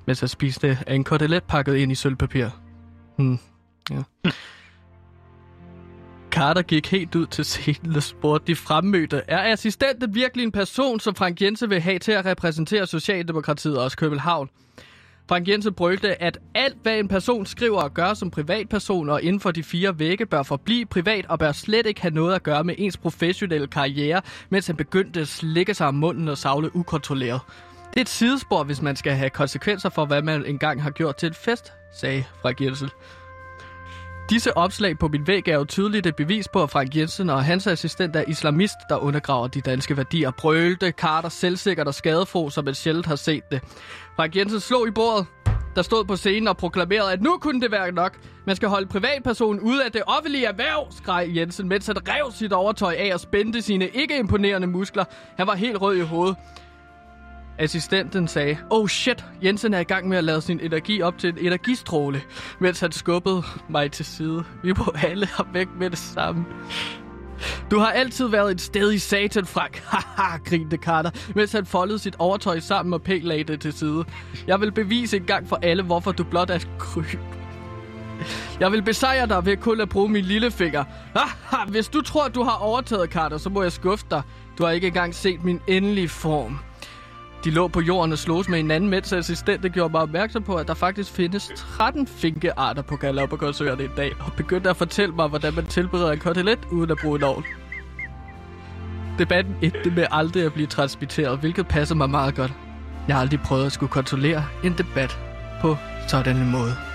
Mens jeg spiste en kotelet pakket ind i sølvpapir. Hmm. Ja. Carter gik helt ud til scenen og spurgte de fremmødte, er assistenten virkelig en person, som Frank Jensen vil have til at repræsentere Socialdemokratiet og også København? Frank Jensen brølte, at alt, hvad en person skriver og gør som privatperson og inden for de fire vægge, bør forblive privat og bør slet ikke have noget at gøre med ens professionelle karriere, mens han begyndte at slikke sig om munden og savle ukontrolleret. Det er et sidespor, hvis man skal have konsekvenser for, hvad man engang har gjort til et fest, sagde Frank Jensen. Disse opslag på min væg er jo tydeligt et bevis på, at Frank Jensen og hans assistent er islamist, der undergraver de danske værdier. Brølte, Carter, selvsikkert og skadefro, som man sjældent har set det. Frank Jensen slog i bordet, der stod på scenen og proklamerede, at nu kunne det være nok. Man skal holde privatpersonen ude af det offentlige erhverv, skreg Jensen, mens han rev sit overtøj af og spændte sine ikke imponerende muskler. Han var helt rød i hovedet. Assistenten sagde, oh shit, Jensen er i gang med at lade sin energi op til en energistråle, mens han skubbede mig til side. Vi må alle have væk med det samme. Du har altid været et sted i satan, Frank. Haha, grinte Carter, mens han foldede sit overtøj sammen og pænt lagde det til side. Jeg vil bevise en gang for alle, hvorfor du blot er kryb. Jeg vil besejre dig ved kun at bruge min lillefinger. Haha, hvis du tror, du har overtaget, Carter, så må jeg skuffe dig. Du har ikke engang set min endelige form. De lå på jorden og slås med hinanden, mens assistenten gjorde mig opmærksom på, at der faktisk findes 13 finkearter på Galapagosøerne i dag, og begyndte at fortælle mig, hvordan man tilbereder en kotelet uden at bruge en ovn. Debatten endte med aldrig at blive transmitteret, hvilket passer mig meget godt. Jeg har aldrig prøvet at skulle kontrollere en debat på sådan en måde.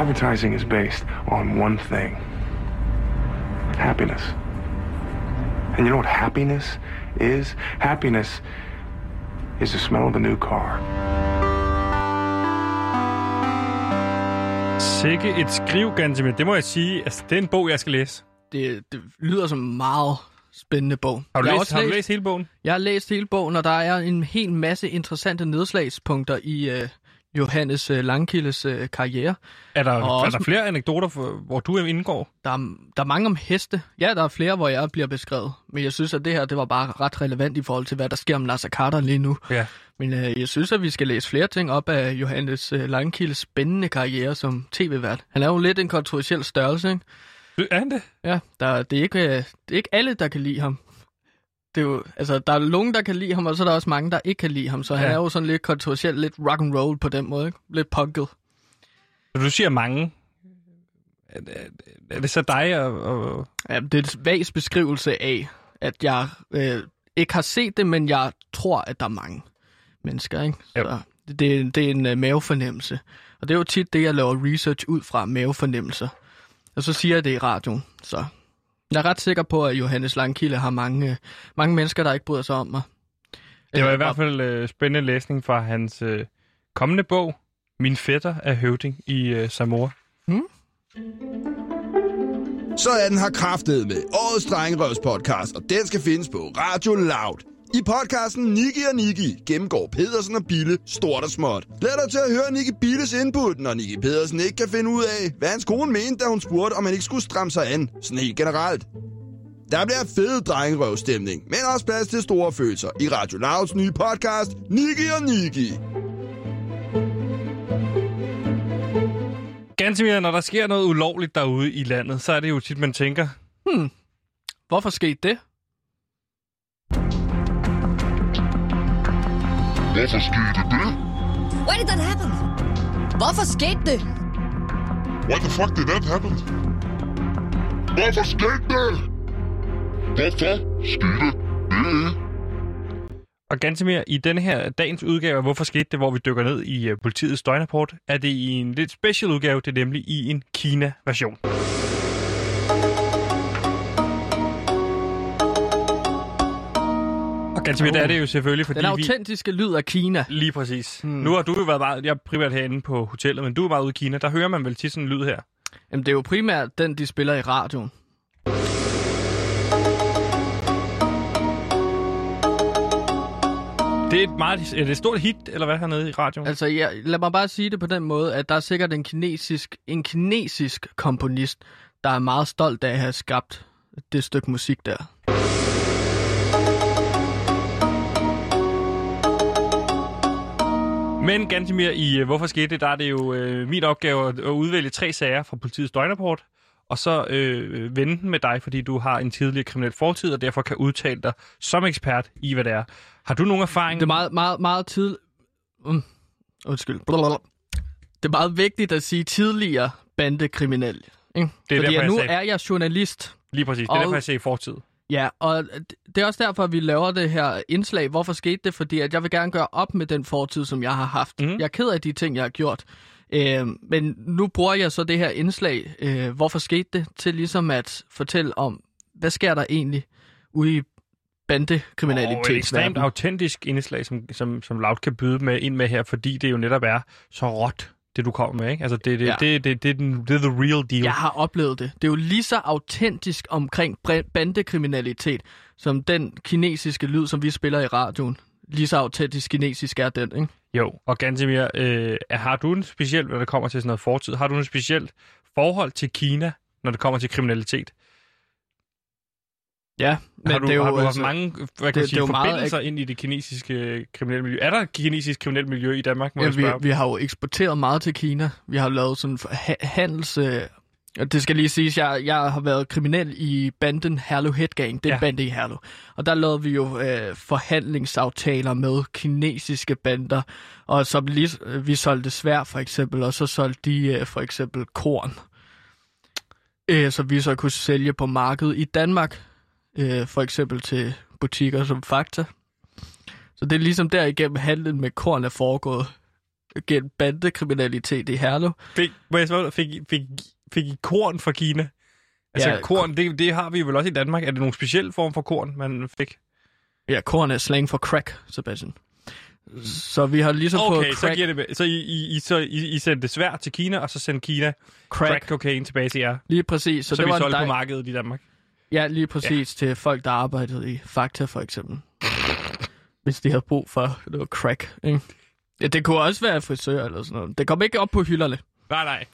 Advertising is based on one thing happiness. And you know what happiness is? Happiness is the smell of a new car. Sikke et skriv, Gantemir. Det må jeg sige. Altså, det er en bog, jeg skal læse. Det, det lyder som en meget spændende bog. Har du, Jeg læst, også har du læst hele bogen? Jeg har læst hele bogen, og der er en hel masse interessante nedslagspunkter i øh, Johannes øh, Langkildes øh, karriere. Er der, Og er også- der flere anekdoter, hvor du indgår? Der er, der er mange om heste. Ja, der er flere, hvor jeg bliver beskrevet. Men jeg synes, at det her det var bare ret relevant i forhold til, hvad der sker om Nasser Carter lige nu. Ja. Men øh, jeg synes, at vi skal læse flere ting op af Johannes øh, Langkildes spændende karriere som tv-vært. Han er jo lidt en kontroversiel størrelse, ikke? Er han det? Ja, der, det, er ikke, det er ikke alle, der kan lide ham. Det er jo, altså, der er nogen, der kan lide ham, og så er der også mange, der ikke kan lide ham. Så ja. han er jo sådan lidt kontroversiel, lidt rock and roll på den måde, ikke? Lidt punket. Så du siger mange. Er, er, er det så dig og... og... Ja, det er en vags beskrivelse af, at jeg øh, ikke har set det, men jeg tror, at der er mange mennesker, ikke? Jo. Så det, det er en uh, mavefornemmelse. Og det er jo tit det, jeg laver research ud fra, mavefornemmelser. Og så siger jeg det i radioen, så... Jeg er ret sikker på, at Johannes Langkilde har mange, øh, mange mennesker, der ikke bryder sig om mig. Det var Øh, i hvert fald øh, spændende læsning fra hans øh, kommende bog, Min fætter er høvding i øh, Samoa. Så er den her kraftet med årets Drengerøvs podcast, og den skal findes på Radio Loud. I podcasten Niki og Niki gennemgår Pedersen og Bille stort og småt. Lad dig til at høre Niki Billes input, når Niki Pedersen ikke kan finde ud af, hvad hans kone mente, da hun spurgte, om han ikke skulle stramme sig an, sådan helt generelt. Der bliver fed drengerøvstemning, men også plads til store følelser i Radio Louds nye podcast, Niki og Niki. Ganske når der sker noget ulovligt derude i landet, så er det jo tit, man tænker, hmm, Hvorfor skete det? Why did that happen? Hvorfor skete det? Why the fuck did that happen? Hvorfor skete det? Hvorfor skete det? Og ganske mere, i denne her dagens udgave af Hvorfor skete det, hvor vi dykker ned i uh, politiets døgnrapport, er det i en lidt special udgave, det er nemlig i en Kina-version. Mere, Oh. det er det jo selvfølgelig, fordi Den vi... autentiske lyd af Kina. Lige præcis. Hmm. Nu har du jo været meget, jeg er primært herinde på hotellet, men du er meget ude i Kina. Der hører man vel tit sådan en lyd her. Jamen, det er jo primært den, de spiller i radioen. Det er et, meget, er det et stort hit, eller hvad hernede i radioen? Altså, ja, lad mig bare sige det på den måde, at der er sikkert en kinesisk, en kinesisk komponist, der er meget stolt af at have skabt det stykke musik der. Men Gantimir, i øh, Hvorfor skete det, der er det jo øh, min opgave at, udvælge tre sager fra politiets døgnrapport, og så øh, vende den med dig, fordi du har en tidligere kriminel fortid, og derfor kan udtale dig som ekspert i, hvad det er. Har du nogen erfaring? Det er meget, meget, meget tid... Mm. Undskyld. Blablabla. Det er meget vigtigt at sige tidligere bandekriminel. Ikke? Det er Fordi derfor, at nu jeg sagde- er jeg journalist. Lige præcis. Det er Og- derfor, jeg siger fortid. Ja, og det er også derfor, at vi laver det her indslag. Hvorfor skete det? Fordi at jeg vil gerne gøre op med den fortid, som jeg har haft. Mm. Jeg er ked af de ting, jeg har gjort. Øh, men nu bruger jeg så det her indslag, øh, hvorfor skete det, til ligesom at fortælle om, hvad sker der egentlig ude i Og et ekstremt autentisk indslag, som, som, som Loud kan byde med ind med her, fordi det jo netop er så råt, det du kommer med. Ikke? Altså, det, det, Ja. det, det, det, er den- det er the real deal. Jeg har oplevet det. Det er jo lige så autentisk omkring bandekriminalitet, som den kinesiske lyd, som vi spiller i radioen. Lige så autentisk kinesisk er den, ikke? Jo, og Gantemir, øh, har du en speciel, når det kommer til sådan noget fortid, har du en speciel forhold til Kina, når det kommer til kriminalitet? Ja, Men har du, det er jo, har du haft altså- mange hvad kan det- man det er sige, jo meget- forbindelser ind i det kinesiske kriminelle miljø? Er der et kinesisk kriminelt miljø i Danmark, må Ja, jeg spørge? vi, vi har jo eksporteret meget til Kina. Vi har lavet sådan handels... Øh, og det skal lige siges, jeg, jeg har været kriminel i banden Herlev Head Gang. Det er Ja. ja. bande i Herlev. Og der lavede vi jo øh, forhandlingsaftaler med kinesiske bander. Og så lige, øh, vi solgte svær for eksempel, og så solgte de øh, for eksempel korn. Øh, så vi så kunne sælge på markedet i Danmark. Øh, for eksempel til butikker som Fakta. Så det er ligesom derigennem handlen med korn er foregået gennem bandekriminalitet i Herlev. Fik, fik, fik, fik I korn fra Kina? Altså ja, korn, det, det har vi vel også i Danmark. Er det nogen speciel form for korn, man fik? Ja, korn er slang for crack, Sebastian. Så vi har ligesom Okay, fået så crack, giver det med. Så I, I, så I, I sendte det svært til Kina, og så sendte Kina crack, crack cocaine tilbage til jer. lige præcis. Så, Så, så det vi var solgte på dej- markedet i Danmark. Ja, lige præcis ja. til folk, der arbejdede i Fakta for eksempel. Hvis de havde brug for noget crack, ikke? Ja, det kunne også være frisør eller sådan noget. Det kom ikke op på hylderne. Nej, nej.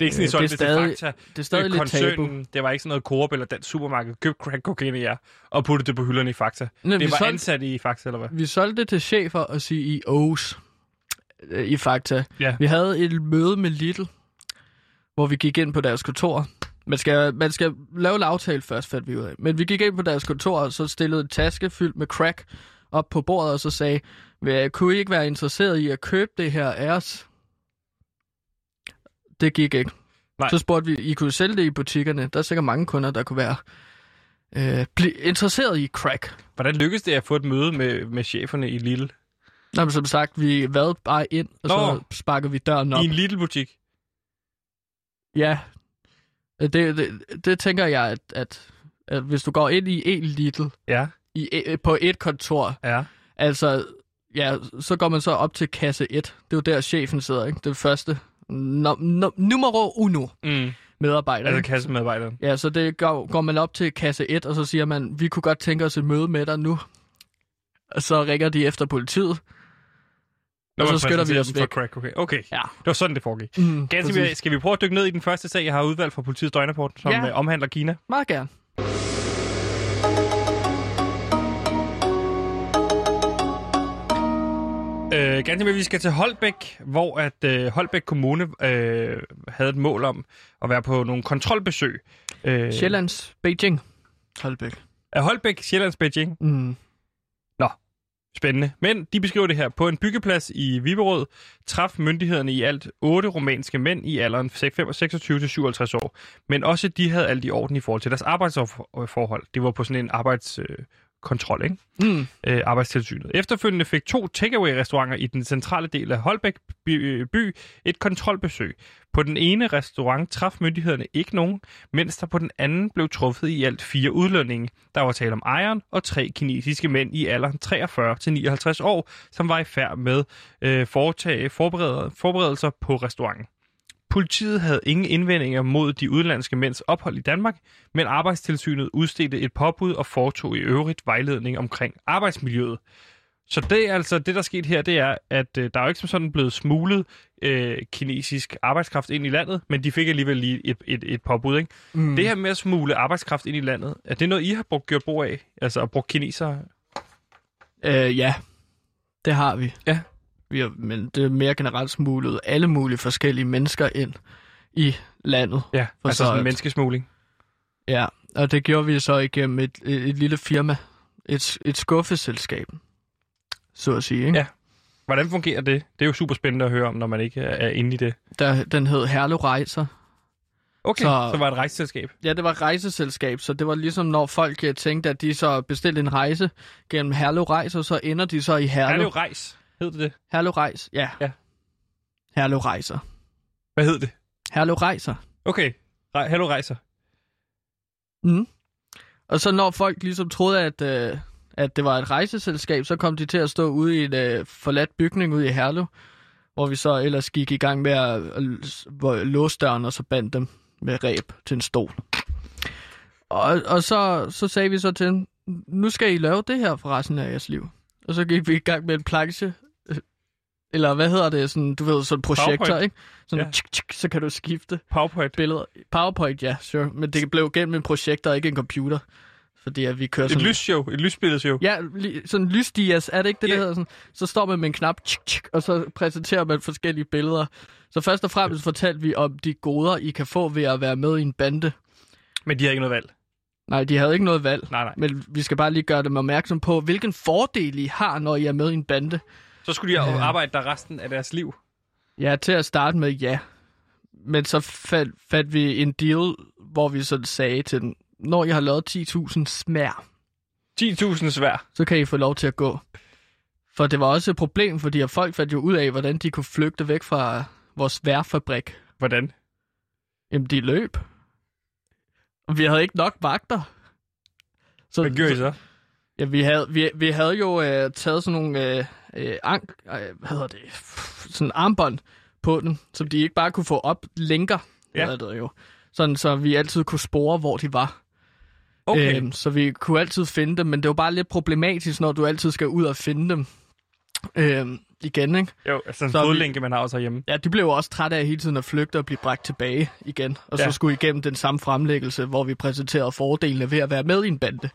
Det er ikke sådan, Øh, solgte det det, er stadig- Fakta. Det er stadig lidt tabu. Det var ikke sådan noget Coop eller Dansk Supermarked. Køb crack i jer, og putte det på hylderne i Fakta. Vi det var solgte- ansat i Fakta, eller hvad? Vi solgte det til chefer og CEOs øh, i Fakta. Ja. Vi havde et møde med Lidl, hvor vi gik ind på deres kontor. Man skal, man skal lave en aftale først, fandt vi ud af. Men vi gik ind på deres kontor, og så stillede en taske fyldt med crack op på bordet, og så sagde, "Hvad, kunne I ikke være interesseret i at købe det her af os? Det gik ikke. Nej. Så spurgte vi, I kunne sælge det i butikkerne. Der er sikkert mange kunder, der kunne være øh, bli- interesseret i crack. Hvordan lykkedes det at få et møde med, med cheferne i Lille? Nå, men som sagt, vi valgte bare ind, og så Nå. sparker vi døren op. I en lille butik? Ja, det, det, det tænker jeg, at, at, at hvis du går ind i en Lidl Ja. i, e- på et kontor, Ja. altså, ja, så går man så op til kasse 1. Det er jo der, chefen sidder, ikke? Det første. No, no, numero uno Mm. medarbejder. Altså kassemedarbejderen. Ja, så det går, går man op til kasse 1, og så siger man, vi kunne godt tænke os et møde med dig nu. Og så ringer de efter politiet. Og så skynder vi os dem for væk. Crack cocaine. Okay, Ja. det var sådan, det foregik. Mm, Ganske præcis. skal vi prøve at dykke ned i den første sag, jeg har udvalgt fra politiets døgnrapport, som Ja. ja. omhandler Kina? Meget gerne. Øh, ganske med, vi skal til Holbæk, hvor at øh, Holbæk Kommune øh, havde et mål om at være på nogle kontrolbesøg. Øh, Sjællands Beijing. Holbæk. Af Holbæk, Sjællands Beijing. Mm. Spændende. Men de beskriver det her. På en byggeplads i Viberød traf myndighederne i alt otte romanske mænd i alderen 26 til 57 år. Men også de havde alt i orden i forhold til deres arbejdsforhold. Det var på sådan en arbejds øh, arbejdskontrol, ikke? Mm. øh, arbejdstilsynet. Efterfølgende fik to takeaway-restauranter i den centrale del af Holbæk by, by et kontrolbesøg. På den ene restaurant traf myndighederne ikke nogen, mens der på den anden blev truffet i alt fire udlønninge. Der var tale om ejeren og tre kinesiske mænd i alderen 43 til 59 år, som var i færd med øh, foretage forberede, forberedelser på restauranten. Politiet havde ingen indvendinger mod de udenlandske mænds ophold i Danmark, men arbejdstilsynet udstedte et påbud og foretog i øvrigt vejledning omkring arbejdsmiljøet. Så det er altså det, der er sket her, det er, at øh, der er jo ikke som sådan blevet smuglet øh, kinesisk arbejdskraft ind i landet, men de fik alligevel lige et, et, et påbud, ikke? Mm. Det her med at smule arbejdskraft ind i landet, er det noget, I har brugt, gjort brug af? Altså at bruge kinesere? Øh, ja, det har vi. Ja. Vi har, men det er mere generelt smuglet alle mulige forskellige mennesker ind i landet. Ja, For altså så sådan at- menneskesmugling. Ja, og det gjorde vi så igennem et, et, et lille firma. Et, et skuffeselskab, så at sige. Ikke? Ja. Hvordan fungerer det? Det er jo super spændende at høre om, når man ikke er, inde i det. Der, den hed Herlev Rejser. Okay, så, så var det et rejseselskab. Ja, det var et rejseselskab, så det var ligesom, når folk tænkte, at de så bestilte en rejse gennem Herlev Rejser, så ender de så i Herlev. Herlev Rejs, hed det det? Herlev Rejs, ja. Ja. Herlev Rejser. Hvad hed det? Herlev Rejser. Okay, Re- Herlev Rejser. Mm. Og så når folk ligesom troede, at, øh, at det var et rejseselskab, så kom de til at stå ude i en øh, forladt bygning ude i Herlev, hvor vi så ellers gik i gang med at, at låse døren, og så bandt dem med ræb til en stol. Og, og så, så sagde vi så til dem, nu skal I lave det her for resten af jeres liv. Og så gik vi i gang med en planche, eller hvad hedder det, sådan, du ved, sådan projektor, PowerPoint. ikke? Sådan, Ja. tsk, tsk, så kan du skifte PowerPoint. billeder. PowerPoint, ja, sure. Men det blev gennem en projektor, og ikke en computer. Fordi at vi kører Et sådan... lysshow, et lysbilledshow. Ja, li- sådan lysdias, er det ikke det, yeah. der hedder? Sådan, så står man med en knap, tsk, tsk, og så præsenterer man forskellige billeder. Så først og fremmest fortalte vi om de goder, I kan få ved at være med i en bande. Men de har ikke noget valg. Nej, de havde ikke noget valg. Nej, nej. Men vi skal bare lige gøre dem opmærksom på, hvilken fordel I har, når I er med i en bande. Så skulle de arbejde der resten af deres liv. Ja, til at starte med, ja. Men så fandt, fandt vi en deal, hvor vi så sagde til dem, når jeg har lavet 10.000 smær, 10.000 svær. så kan I få lov til at gå. For det var også et problem, fordi at folk fandt jo ud af, hvordan de kunne flygte væk fra vores værfabrik. Hvordan? Jamen, de løb. Og vi havde ikke nok vagter. Så, Hvad gjorde I så? Ja, vi havde, vi, vi havde jo øh, taget sådan nogle øh, øh, ank, øh, hvad hedder det, sådan armbånd på den, som de ikke bare kunne få op lænker, Ja. ja. det jo. Sådan, så vi altid kunne spore, hvor de var. Okay. Øhm, så vi kunne altid finde dem, men det var bare lidt problematisk, når du altid skal ud og finde dem øhm, igen, ikke? jo, altså en så er vi- fodlænke, man har også herhjemme. Ja, de blev også trætte af hele tiden at flygte og blive bragt tilbage igen. Og så Ja. skulle igennem den samme fremlæggelse, hvor vi præsenterede fordelene ved at være med i en bande.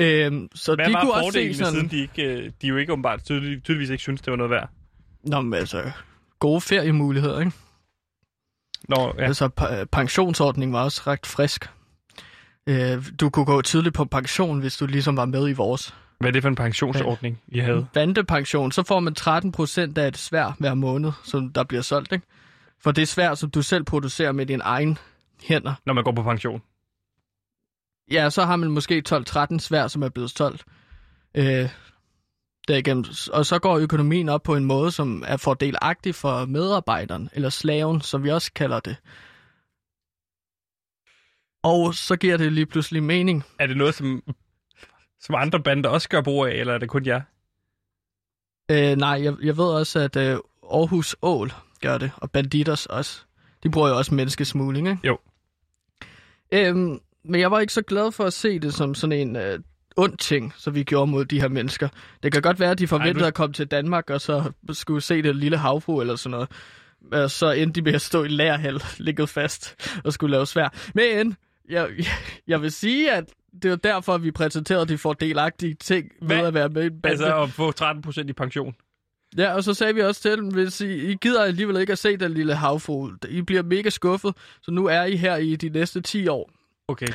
Øhm, så Hvad de var kunne også se sådan... siden de, ikke, øh, de jo ikke åbenbart tydelig, tydeligvis ikke synes det var noget værd? Nå, men altså, gode feriemuligheder, ikke? Nå, Ja. ja. Altså, pensionsordningen var også ret frisk. Øh, du kunne gå tidligt på pension, hvis du ligesom var med i vores Hvad er det for en pensionsordning, I havde? bandepension. Så får man 13 procent af et svær hver måned, som der bliver solgt, ikke? For det er svær, som du selv producerer med dine egen hænder. Når man går på pension? Ja, så har man måske 12-13 svær, som er blevet solgt. Øh, derigennem. Og så går økonomien op på en måde, som er fordelagtig for medarbejderen, eller slaven, som vi også kalder det. Og så giver det lige pludselig mening. Er det noget, som, som andre bander også gør brug af, eller er det kun jer? Øh, nej, jeg, jeg ved også, at øh, Aarhus Ål gør det, og Banditers også. De bruger jo også menneskesmugling, ikke? Jo. Øhm, men jeg var ikke så glad for at se det som sådan en øh, ond ting, som vi gjorde mod de her mennesker. Det kan godt være, at de forventede du- at komme til Danmark, og så skulle se det lille havfru eller sådan noget. Og så endte de med at stå i lærhal, ligget fast og skulle lave svær. Men jeg, jeg vil sige, at det er derfor, at vi præsenterede de fordelagtige ting ved Hvad? at være med i en bande. Altså at få 13 procent i pension? Ja, og så sagde vi også til dem, hvis I, I gider alligevel ikke at se den lille havfugl, I bliver mega skuffet, så nu er I her i de næste 10 år. Okay.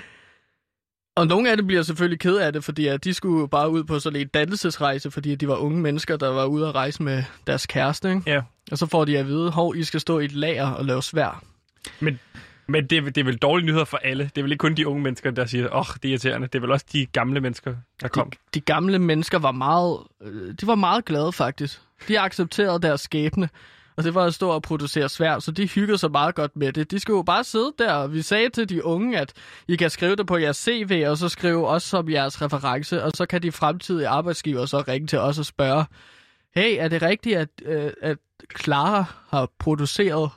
Og nogle af dem bliver selvfølgelig ked af det, fordi at de skulle jo bare ud på sådan en dannelsesrejse, fordi de var unge mennesker, der var ude at rejse med deres kæreste, ikke? Ja. Og så får de at vide, hov, I skal stå i et lager og lave svær. Men, men det, er- det er vel dårlige nyheder for alle. Det er vel ikke kun de unge mennesker, der siger, åh, oh, det er irriterende. Det er vel også de gamle mennesker, der kom. De, de gamle mennesker var meget, øh, de var meget glade faktisk. De accepterede deres skæbne, og det var at stå og producere svær, så de hyggede sig meget godt med det. De skulle jo bare sidde der, og vi sagde til de unge, at I kan skrive det på jeres CV, og så skrive også som jeres reference, og så kan de fremtidige arbejdsgiver så ringe til os og spørge, hey, er det rigtigt, at, øh, at Clara har produceret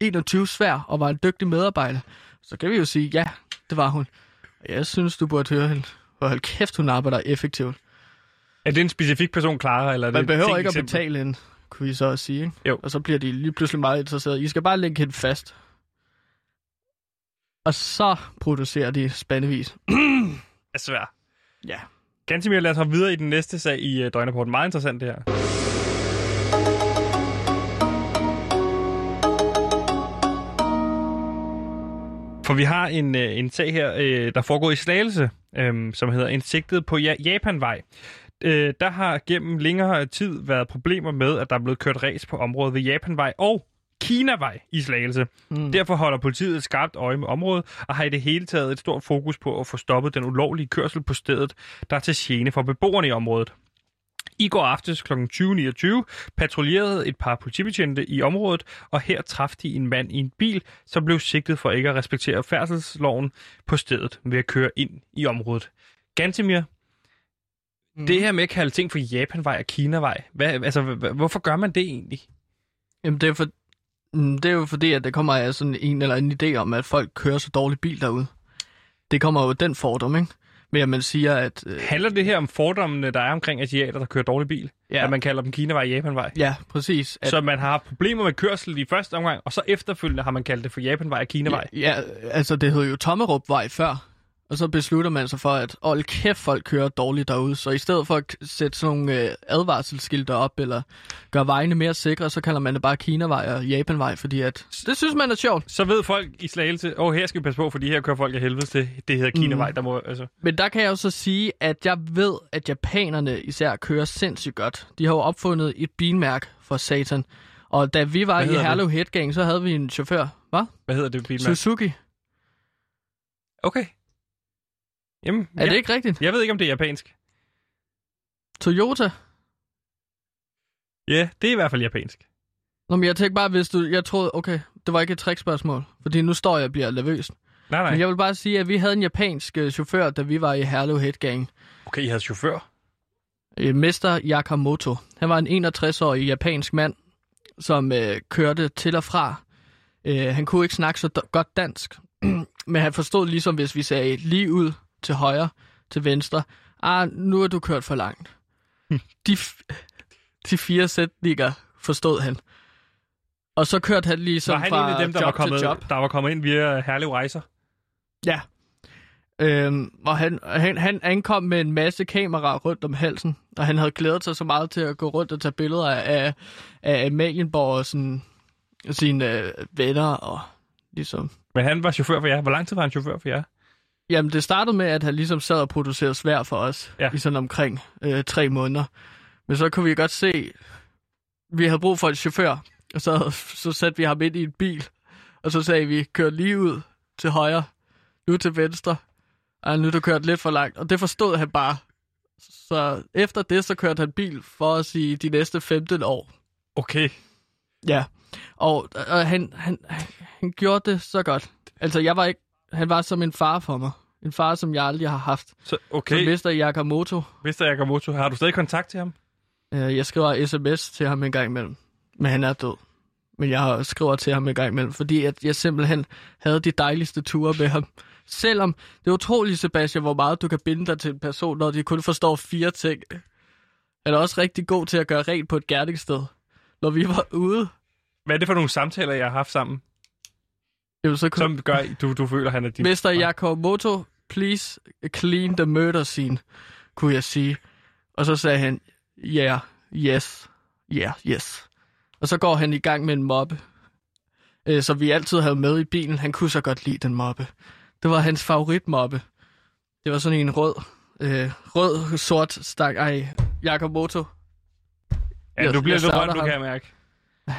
21 svær og var en dygtig medarbejder? Så kan vi jo sige, ja, det var hun. Jeg synes, du burde høre hende. Og hold kæft, hun arbejder effektivt. Er det en specifik person, Clara? Eller er Man det behøver ikke at eksempel? betale en, kunne I så også sige. Ikke? Jo. Og så bliver de lige pludselig meget interesserede. I skal bare lægge hende fast. Og så producerer de spandevis. er svært. Ja. Gansimir, lad os hoppe videre i den næste sag i uh. Meget interessant det her. For vi har en, øh, en sag her, øh, der foregår i Slagelse, øh, som hedder En sigtet på ja- Japanvej. Øh, der har gennem længere tid været problemer med, at der er blevet kørt ræs på området ved Japanvej og Kinavej i Slagelse. Mm. Derfor holder politiet et skarpt øje med området, og har i det hele taget et stort fokus på at få stoppet den ulovlige kørsel på stedet, der er til gene for beboerne i området. I går aftes kl. 20.29 patruljerede et par politibetjente i området, og her traf de en mand i en bil, som blev sigtet for ikke at respektere færdselsloven på stedet ved at køre ind i området. Gantemir, mm. det her med at kalde ting for Japanvej og Kinavej, hvad, altså, hvorfor gør man det egentlig? Jamen, det er, for, mm, det er jo fordi, at det kommer af sådan en eller anden idé om, at folk kører så dårlig bil derude. Det kommer jo den fordom, ikke? Men at man siger, at... Øh, Handler det her om fordommene, der er omkring asiater, der kører dårlig bil? Ja. At man kalder dem Kinavej og Japanvej? ja, præcis. At, Så man har haft problemer med kørsel i første omgang, og så efterfølgende har man kaldt det for Japanvej og Kinavej? Ja, altså det hed jo Tommerupvej før. Og så beslutter man sig for, at hold kæft, folk kører dårligt derude. Så i stedet for at sætte sådan nogle øh, advarselsskilte op, eller gøre vejene mere sikre, så kalder man det bare Kinavej og Japanvej, fordi at det synes man er sjovt. Så ved folk i Slagelse, åh, her skal vi passe på, fordi her kører folk af helvede til. Det hedder Kinavej, mm. der må... Altså. Men der kan jeg jo så sige, at jeg ved, at japanerne især kører sindssygt godt. De har jo opfundet et bilmærke for satan. Og da vi var i? Herlev Headgang, så havde vi en chauffør. Hvad? Hvad hedder det bilmærke? Suzuki. Okay. Jamen, Er det ikke rigtigt? Jeg ved ikke, om det er japansk. Toyota? Ja, det er i hvert fald japansk. Nå, men jeg tænkte bare, hvis du... Jeg troede, okay, det var ikke et trickspørgsmål. Fordi nu står jeg og bliver nervøs. Nej, nej. Men jeg vil bare sige, at vi havde en japansk øh, chauffør, da vi var i Herlev Headgang. Okay, I havde chauffør. Øh, Mester Yakamoto. Han var en 61-årig japansk mand, som øh, kørte til og fra. Øh, han kunne ikke snakke så godt dansk, men han forstod ligesom, hvis vi sagde lige ud til højre, til venstre. Ah, nu er du kørt for langt. De, de fire sætninger forstod han. Og så kørte han ligesom Var han fra en af dem, der job var, kommet, til job. der var kommet ind via Herlev Rejser? Ja. Øhm, og han, han, han ankom med en masse kameraer rundt om halsen, og han havde glædet sig så meget til at gå rundt og tage billeder af, af Amalienborg og sådan, sine øh, venner og ligesom... Men han var chauffør for jer. Hvor lang tid var han chauffør for jer? Jamen, det startede med, at han ligesom sad og producerede svær for os Ja. i sådan omkring øh, tre måneder. Men så kunne vi godt se, vi havde brug for en chauffør, og så, så satte vi ham ind i en bil, og så sagde vi, kør lige ud til højre, nu til venstre, og nu er du kørt lidt for langt. Og det forstod han bare. Så efter det, så kørte han bil for os i de næste 15 år. Okay. Ja, og, og han, han, han, han gjorde det så godt. Altså, jeg var ikke, han var som en far for mig. En far, som jeg aldrig har haft. Så, Okay. Som Mester Yakamoto. Mr. Yakamoto, har du stadig kontakt til ham? Øh, Jeg skriver sms til ham en gang imellem. Men han er død. Men jeg har- skriver til ham en gang imellem, fordi at jeg simpelthen havde de dejligste ture med ham. Selvom det er utroligt, Sebastian, hvor meget du kan binde dig til en person, når de kun forstår fire ting. Han er også rigtig god til at gøre rent på et gerningssted. Når vi var ude, Hvad er det for nogle samtaler, jeg har haft sammen, jamen, så kunne som gør, du, du føler, han er din... Mr. Yakamoto, please clean the murder scene, kunne jeg sige. Og så sagde han, yeah, yes, yeah, yes. Og så går han i gang med en mobbe, øh, som vi altid havde med i bilen. Han kunne så godt lide den mobbe. Det var hans favoritmobbe. Det var sådan en rød, øh, rød, sort stak. Ej, Yakamoto. Ja, jeg- du bliver lidt rørt, du kan jeg mærke.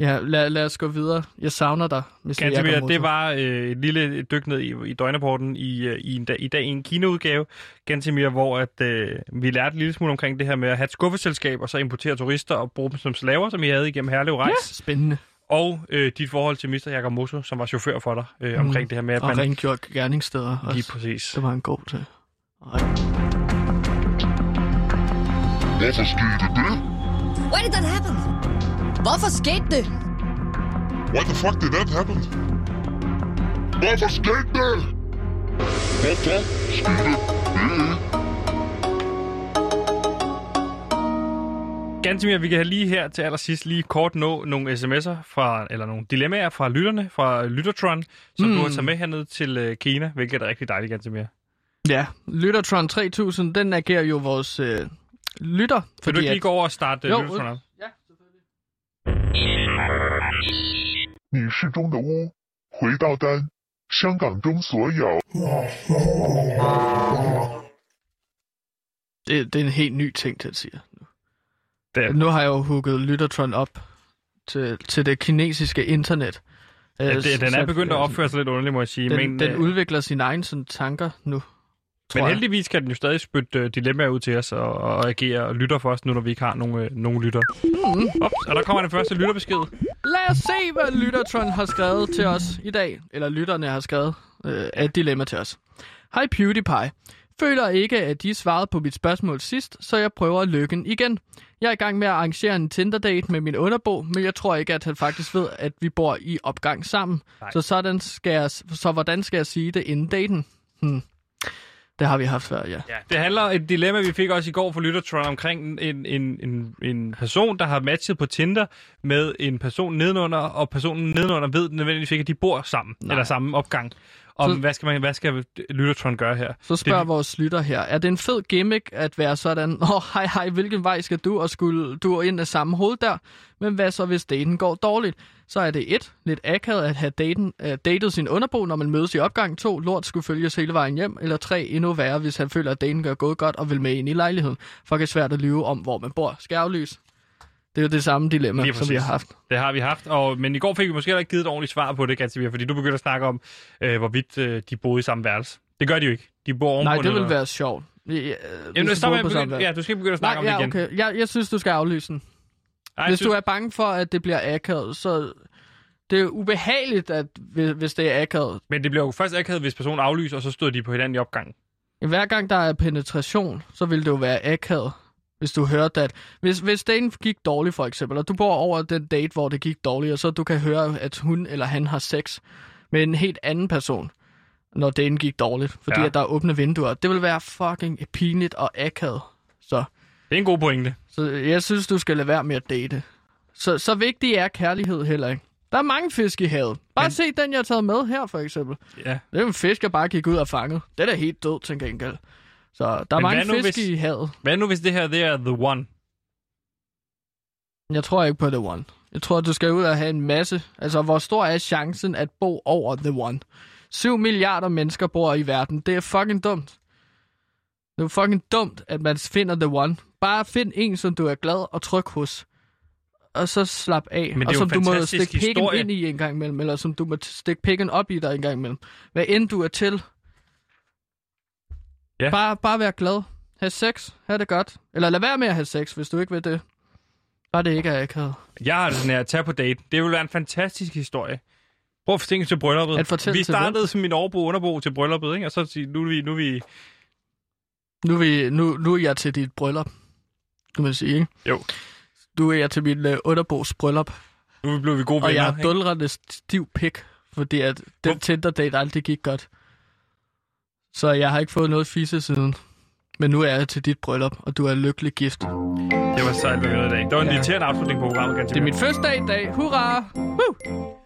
Ja, lad, lad os gå videre. Jeg savner dig, Mr. Gantemir, det var øh, et lille dyk ned i, i døgnerporten i, øh, i, en i dag i en Kina-udgave, Gantemir, hvor at, øh, vi lærte en lille smule omkring det her med at have et skuffeselskab, og så importere turister og bruge dem som slaver, som I havde igennem Herlev Rejs. Ja, spændende. Og øh, dit forhold til Mr. Yakamoto, som var chauffør for dig, øh, Mm. omkring det her med, at Og man... rengjort gerningssteder også. Lige præcis. Det var han god til. Ej. Hvorfor skete det? Why did that happen? Hvorfor skete det? Why the fuck did that happen? Hvorfor skete det? Hvorfor skete det? Gantemir, vi kan have lige her til allersidst lige kort nå nogle sms'er fra, eller nogle dilemmaer fra lytterne, fra Lyttertron, som mm. du har taget med herned til øh, Kina, hvilket er rigtig dejligt, Gantemir. Ja, Lyttertron 3000, den agerer jo vores øh, lytter. Vil du ikke lige gå over og starte Jo, jo, Lyttertron op? Ja, 你是中的屋，回到单，香港中所有。 det, det er en helt ny ting, til at sige. Det er, Nu har jeg jo hugget Lyttertron op til, til det kinesiske internet. ja, Øh, det, den er så- begyndt at opføre sig lidt underligt, må jeg sige. Den, men, den øh, udvikler sine egne sådan, tanker nu. men heldigvis kan den jo stadig spytte uh, dilemmaer ud til os og, og agere og lytter for os, nu når vi ikke har nogen, uh, nogen lytter. Mm. Ups, og der kommer den første lytterbesked. Lad os se, hvad Lyttertron har skrevet til os i dag. Eller lytterne har skrevet øh, et dilemma til os. Hej PewDiePie. Føler ikke, at de svarede på mit spørgsmål sidst, så jeg prøver lykken igen. Jeg er i gang med at arrangere en Tinder-date med min underbo, men jeg tror ikke, at han faktisk ved, at vi bor i opgang sammen. Nej. Så, sådan skal jeg, så hvordan skal jeg sige det inden daten? Hmm. Det har vi haft før, ja. Ja, det handler et dilemma, vi fik også i går fra Lyttertron omkring en, en, en, en person, der har matchet på Tinder med en person nedenunder, og personen nedenunder ved nødvendigvis ikke, at de bor sammen. Nej. eller samme opgang. Om, Så- hvad, skal man, hvad skal Lyttertron gøre her? Så spørger Det- vores lytter her, er det en fed gimmick at være sådan, åh oh, hej hej, hvilken vej skal du, og skulle du ind af samme hoved der? Men hvad så, hvis daten går dårligt? Så er det et, lidt akavet at have daten, uh, datet sin underbo, når man mødes i opgang. To, lort skulle følges hele vejen hjem. Eller tre, endnu værre, hvis han føler, at daten gør gået godt og vil med ind i lejligheden. For det er svært at lyve om, hvor man bor. Aflyse? Det er jo det samme dilemma, som vi har haft. Det har vi haft, og, men i går fik vi måske heller ikke givet et ordentligt svar på det, Gatsby, fordi du begyndte at snakke om, øh, hvorvidt øh, de boede i samme værelse. Det gør de jo ikke. De bor ovenpå Nej, det vil være sjovt. Ja, Jamen, hvis så du begynde, værelse. ja, du skal begynde at snakke Nej, om ja, det igen. okay. Jeg, jeg synes, du skal aflyse den. Ej, Hvis synes- du er bange for, at det bliver akavet, så det er ubehageligt, at, hvis det er akavet. Men det bliver jo først akavet, hvis personen aflyser, og så stod de på hinanden i opgang. Hver gang der er penetration, så vil det jo være akavet, hvis du hørte, at... Hvis, hvis daten gik dårligt, for eksempel, og du bor over den date, hvor det gik dårligt, og så du kan høre, at hun eller han har sex med en helt anden person, når daten gik dårligt, fordi ja. at der er åbne vinduer. Det vil være fucking pinligt og akavet. Det er en god pointe. så jeg synes, du skal lade være med at date. Så, så vigtig er kærlighed heller ikke. Der er mange fisk i havet. Bare Men- se den, jeg har taget med her, for eksempel. Ja. Det er en fisk, jeg bare gik ud og fanget. Den er helt død, til gengæld. Så der er Men mange fisk hvis- i havet. Hvad nu, hvis det her det er the one? Jeg tror ikke på The One. Jeg tror, du skal ud og have en masse... Altså, hvor stor er chancen at bo over The One? 7 milliarder mennesker bor i verden. Det er fucking dumt. Det er fucking dumt, at man finder The One. Bare find en, som du er glad og tryg hos. Og så slap af. Men og som du må stikke pikken ind i en gang imellem. Eller som du må stikke pikken op i dig en gang imellem. Hvad end du er til. Ja. Bare, bare vær glad. Ha' sex. Ha' det godt. Eller lad være med at have sex, hvis du ikke vil det. Bare det ikke er akavet. Jeg har det sådan her, at tage på date. Det vil være en fantastisk historie. Prøv at tænke til brylluppet. At vi startede som min overbo underbo til brylluppet, ikke? og så sige, nu er vi, nu er vi... Nu er, vi, nu, nu er jeg til dit bryllup, kan man sige, ikke? Jo. Du er jeg til min uh, underbos bryllup, Nu blev vi gode og venner. jeg er ikke? dulrende stiv pik, fordi at den Tinder-date aldrig gik godt. Så jeg har ikke fået noget fisse siden. Men nu er jeg til dit bryllup, og du er lykkelig gift. Det var sejt, nåede i dag. Det var en Ja. irriterende afslutning på programmet, Det er min første dag i dag. Hurra! Woo!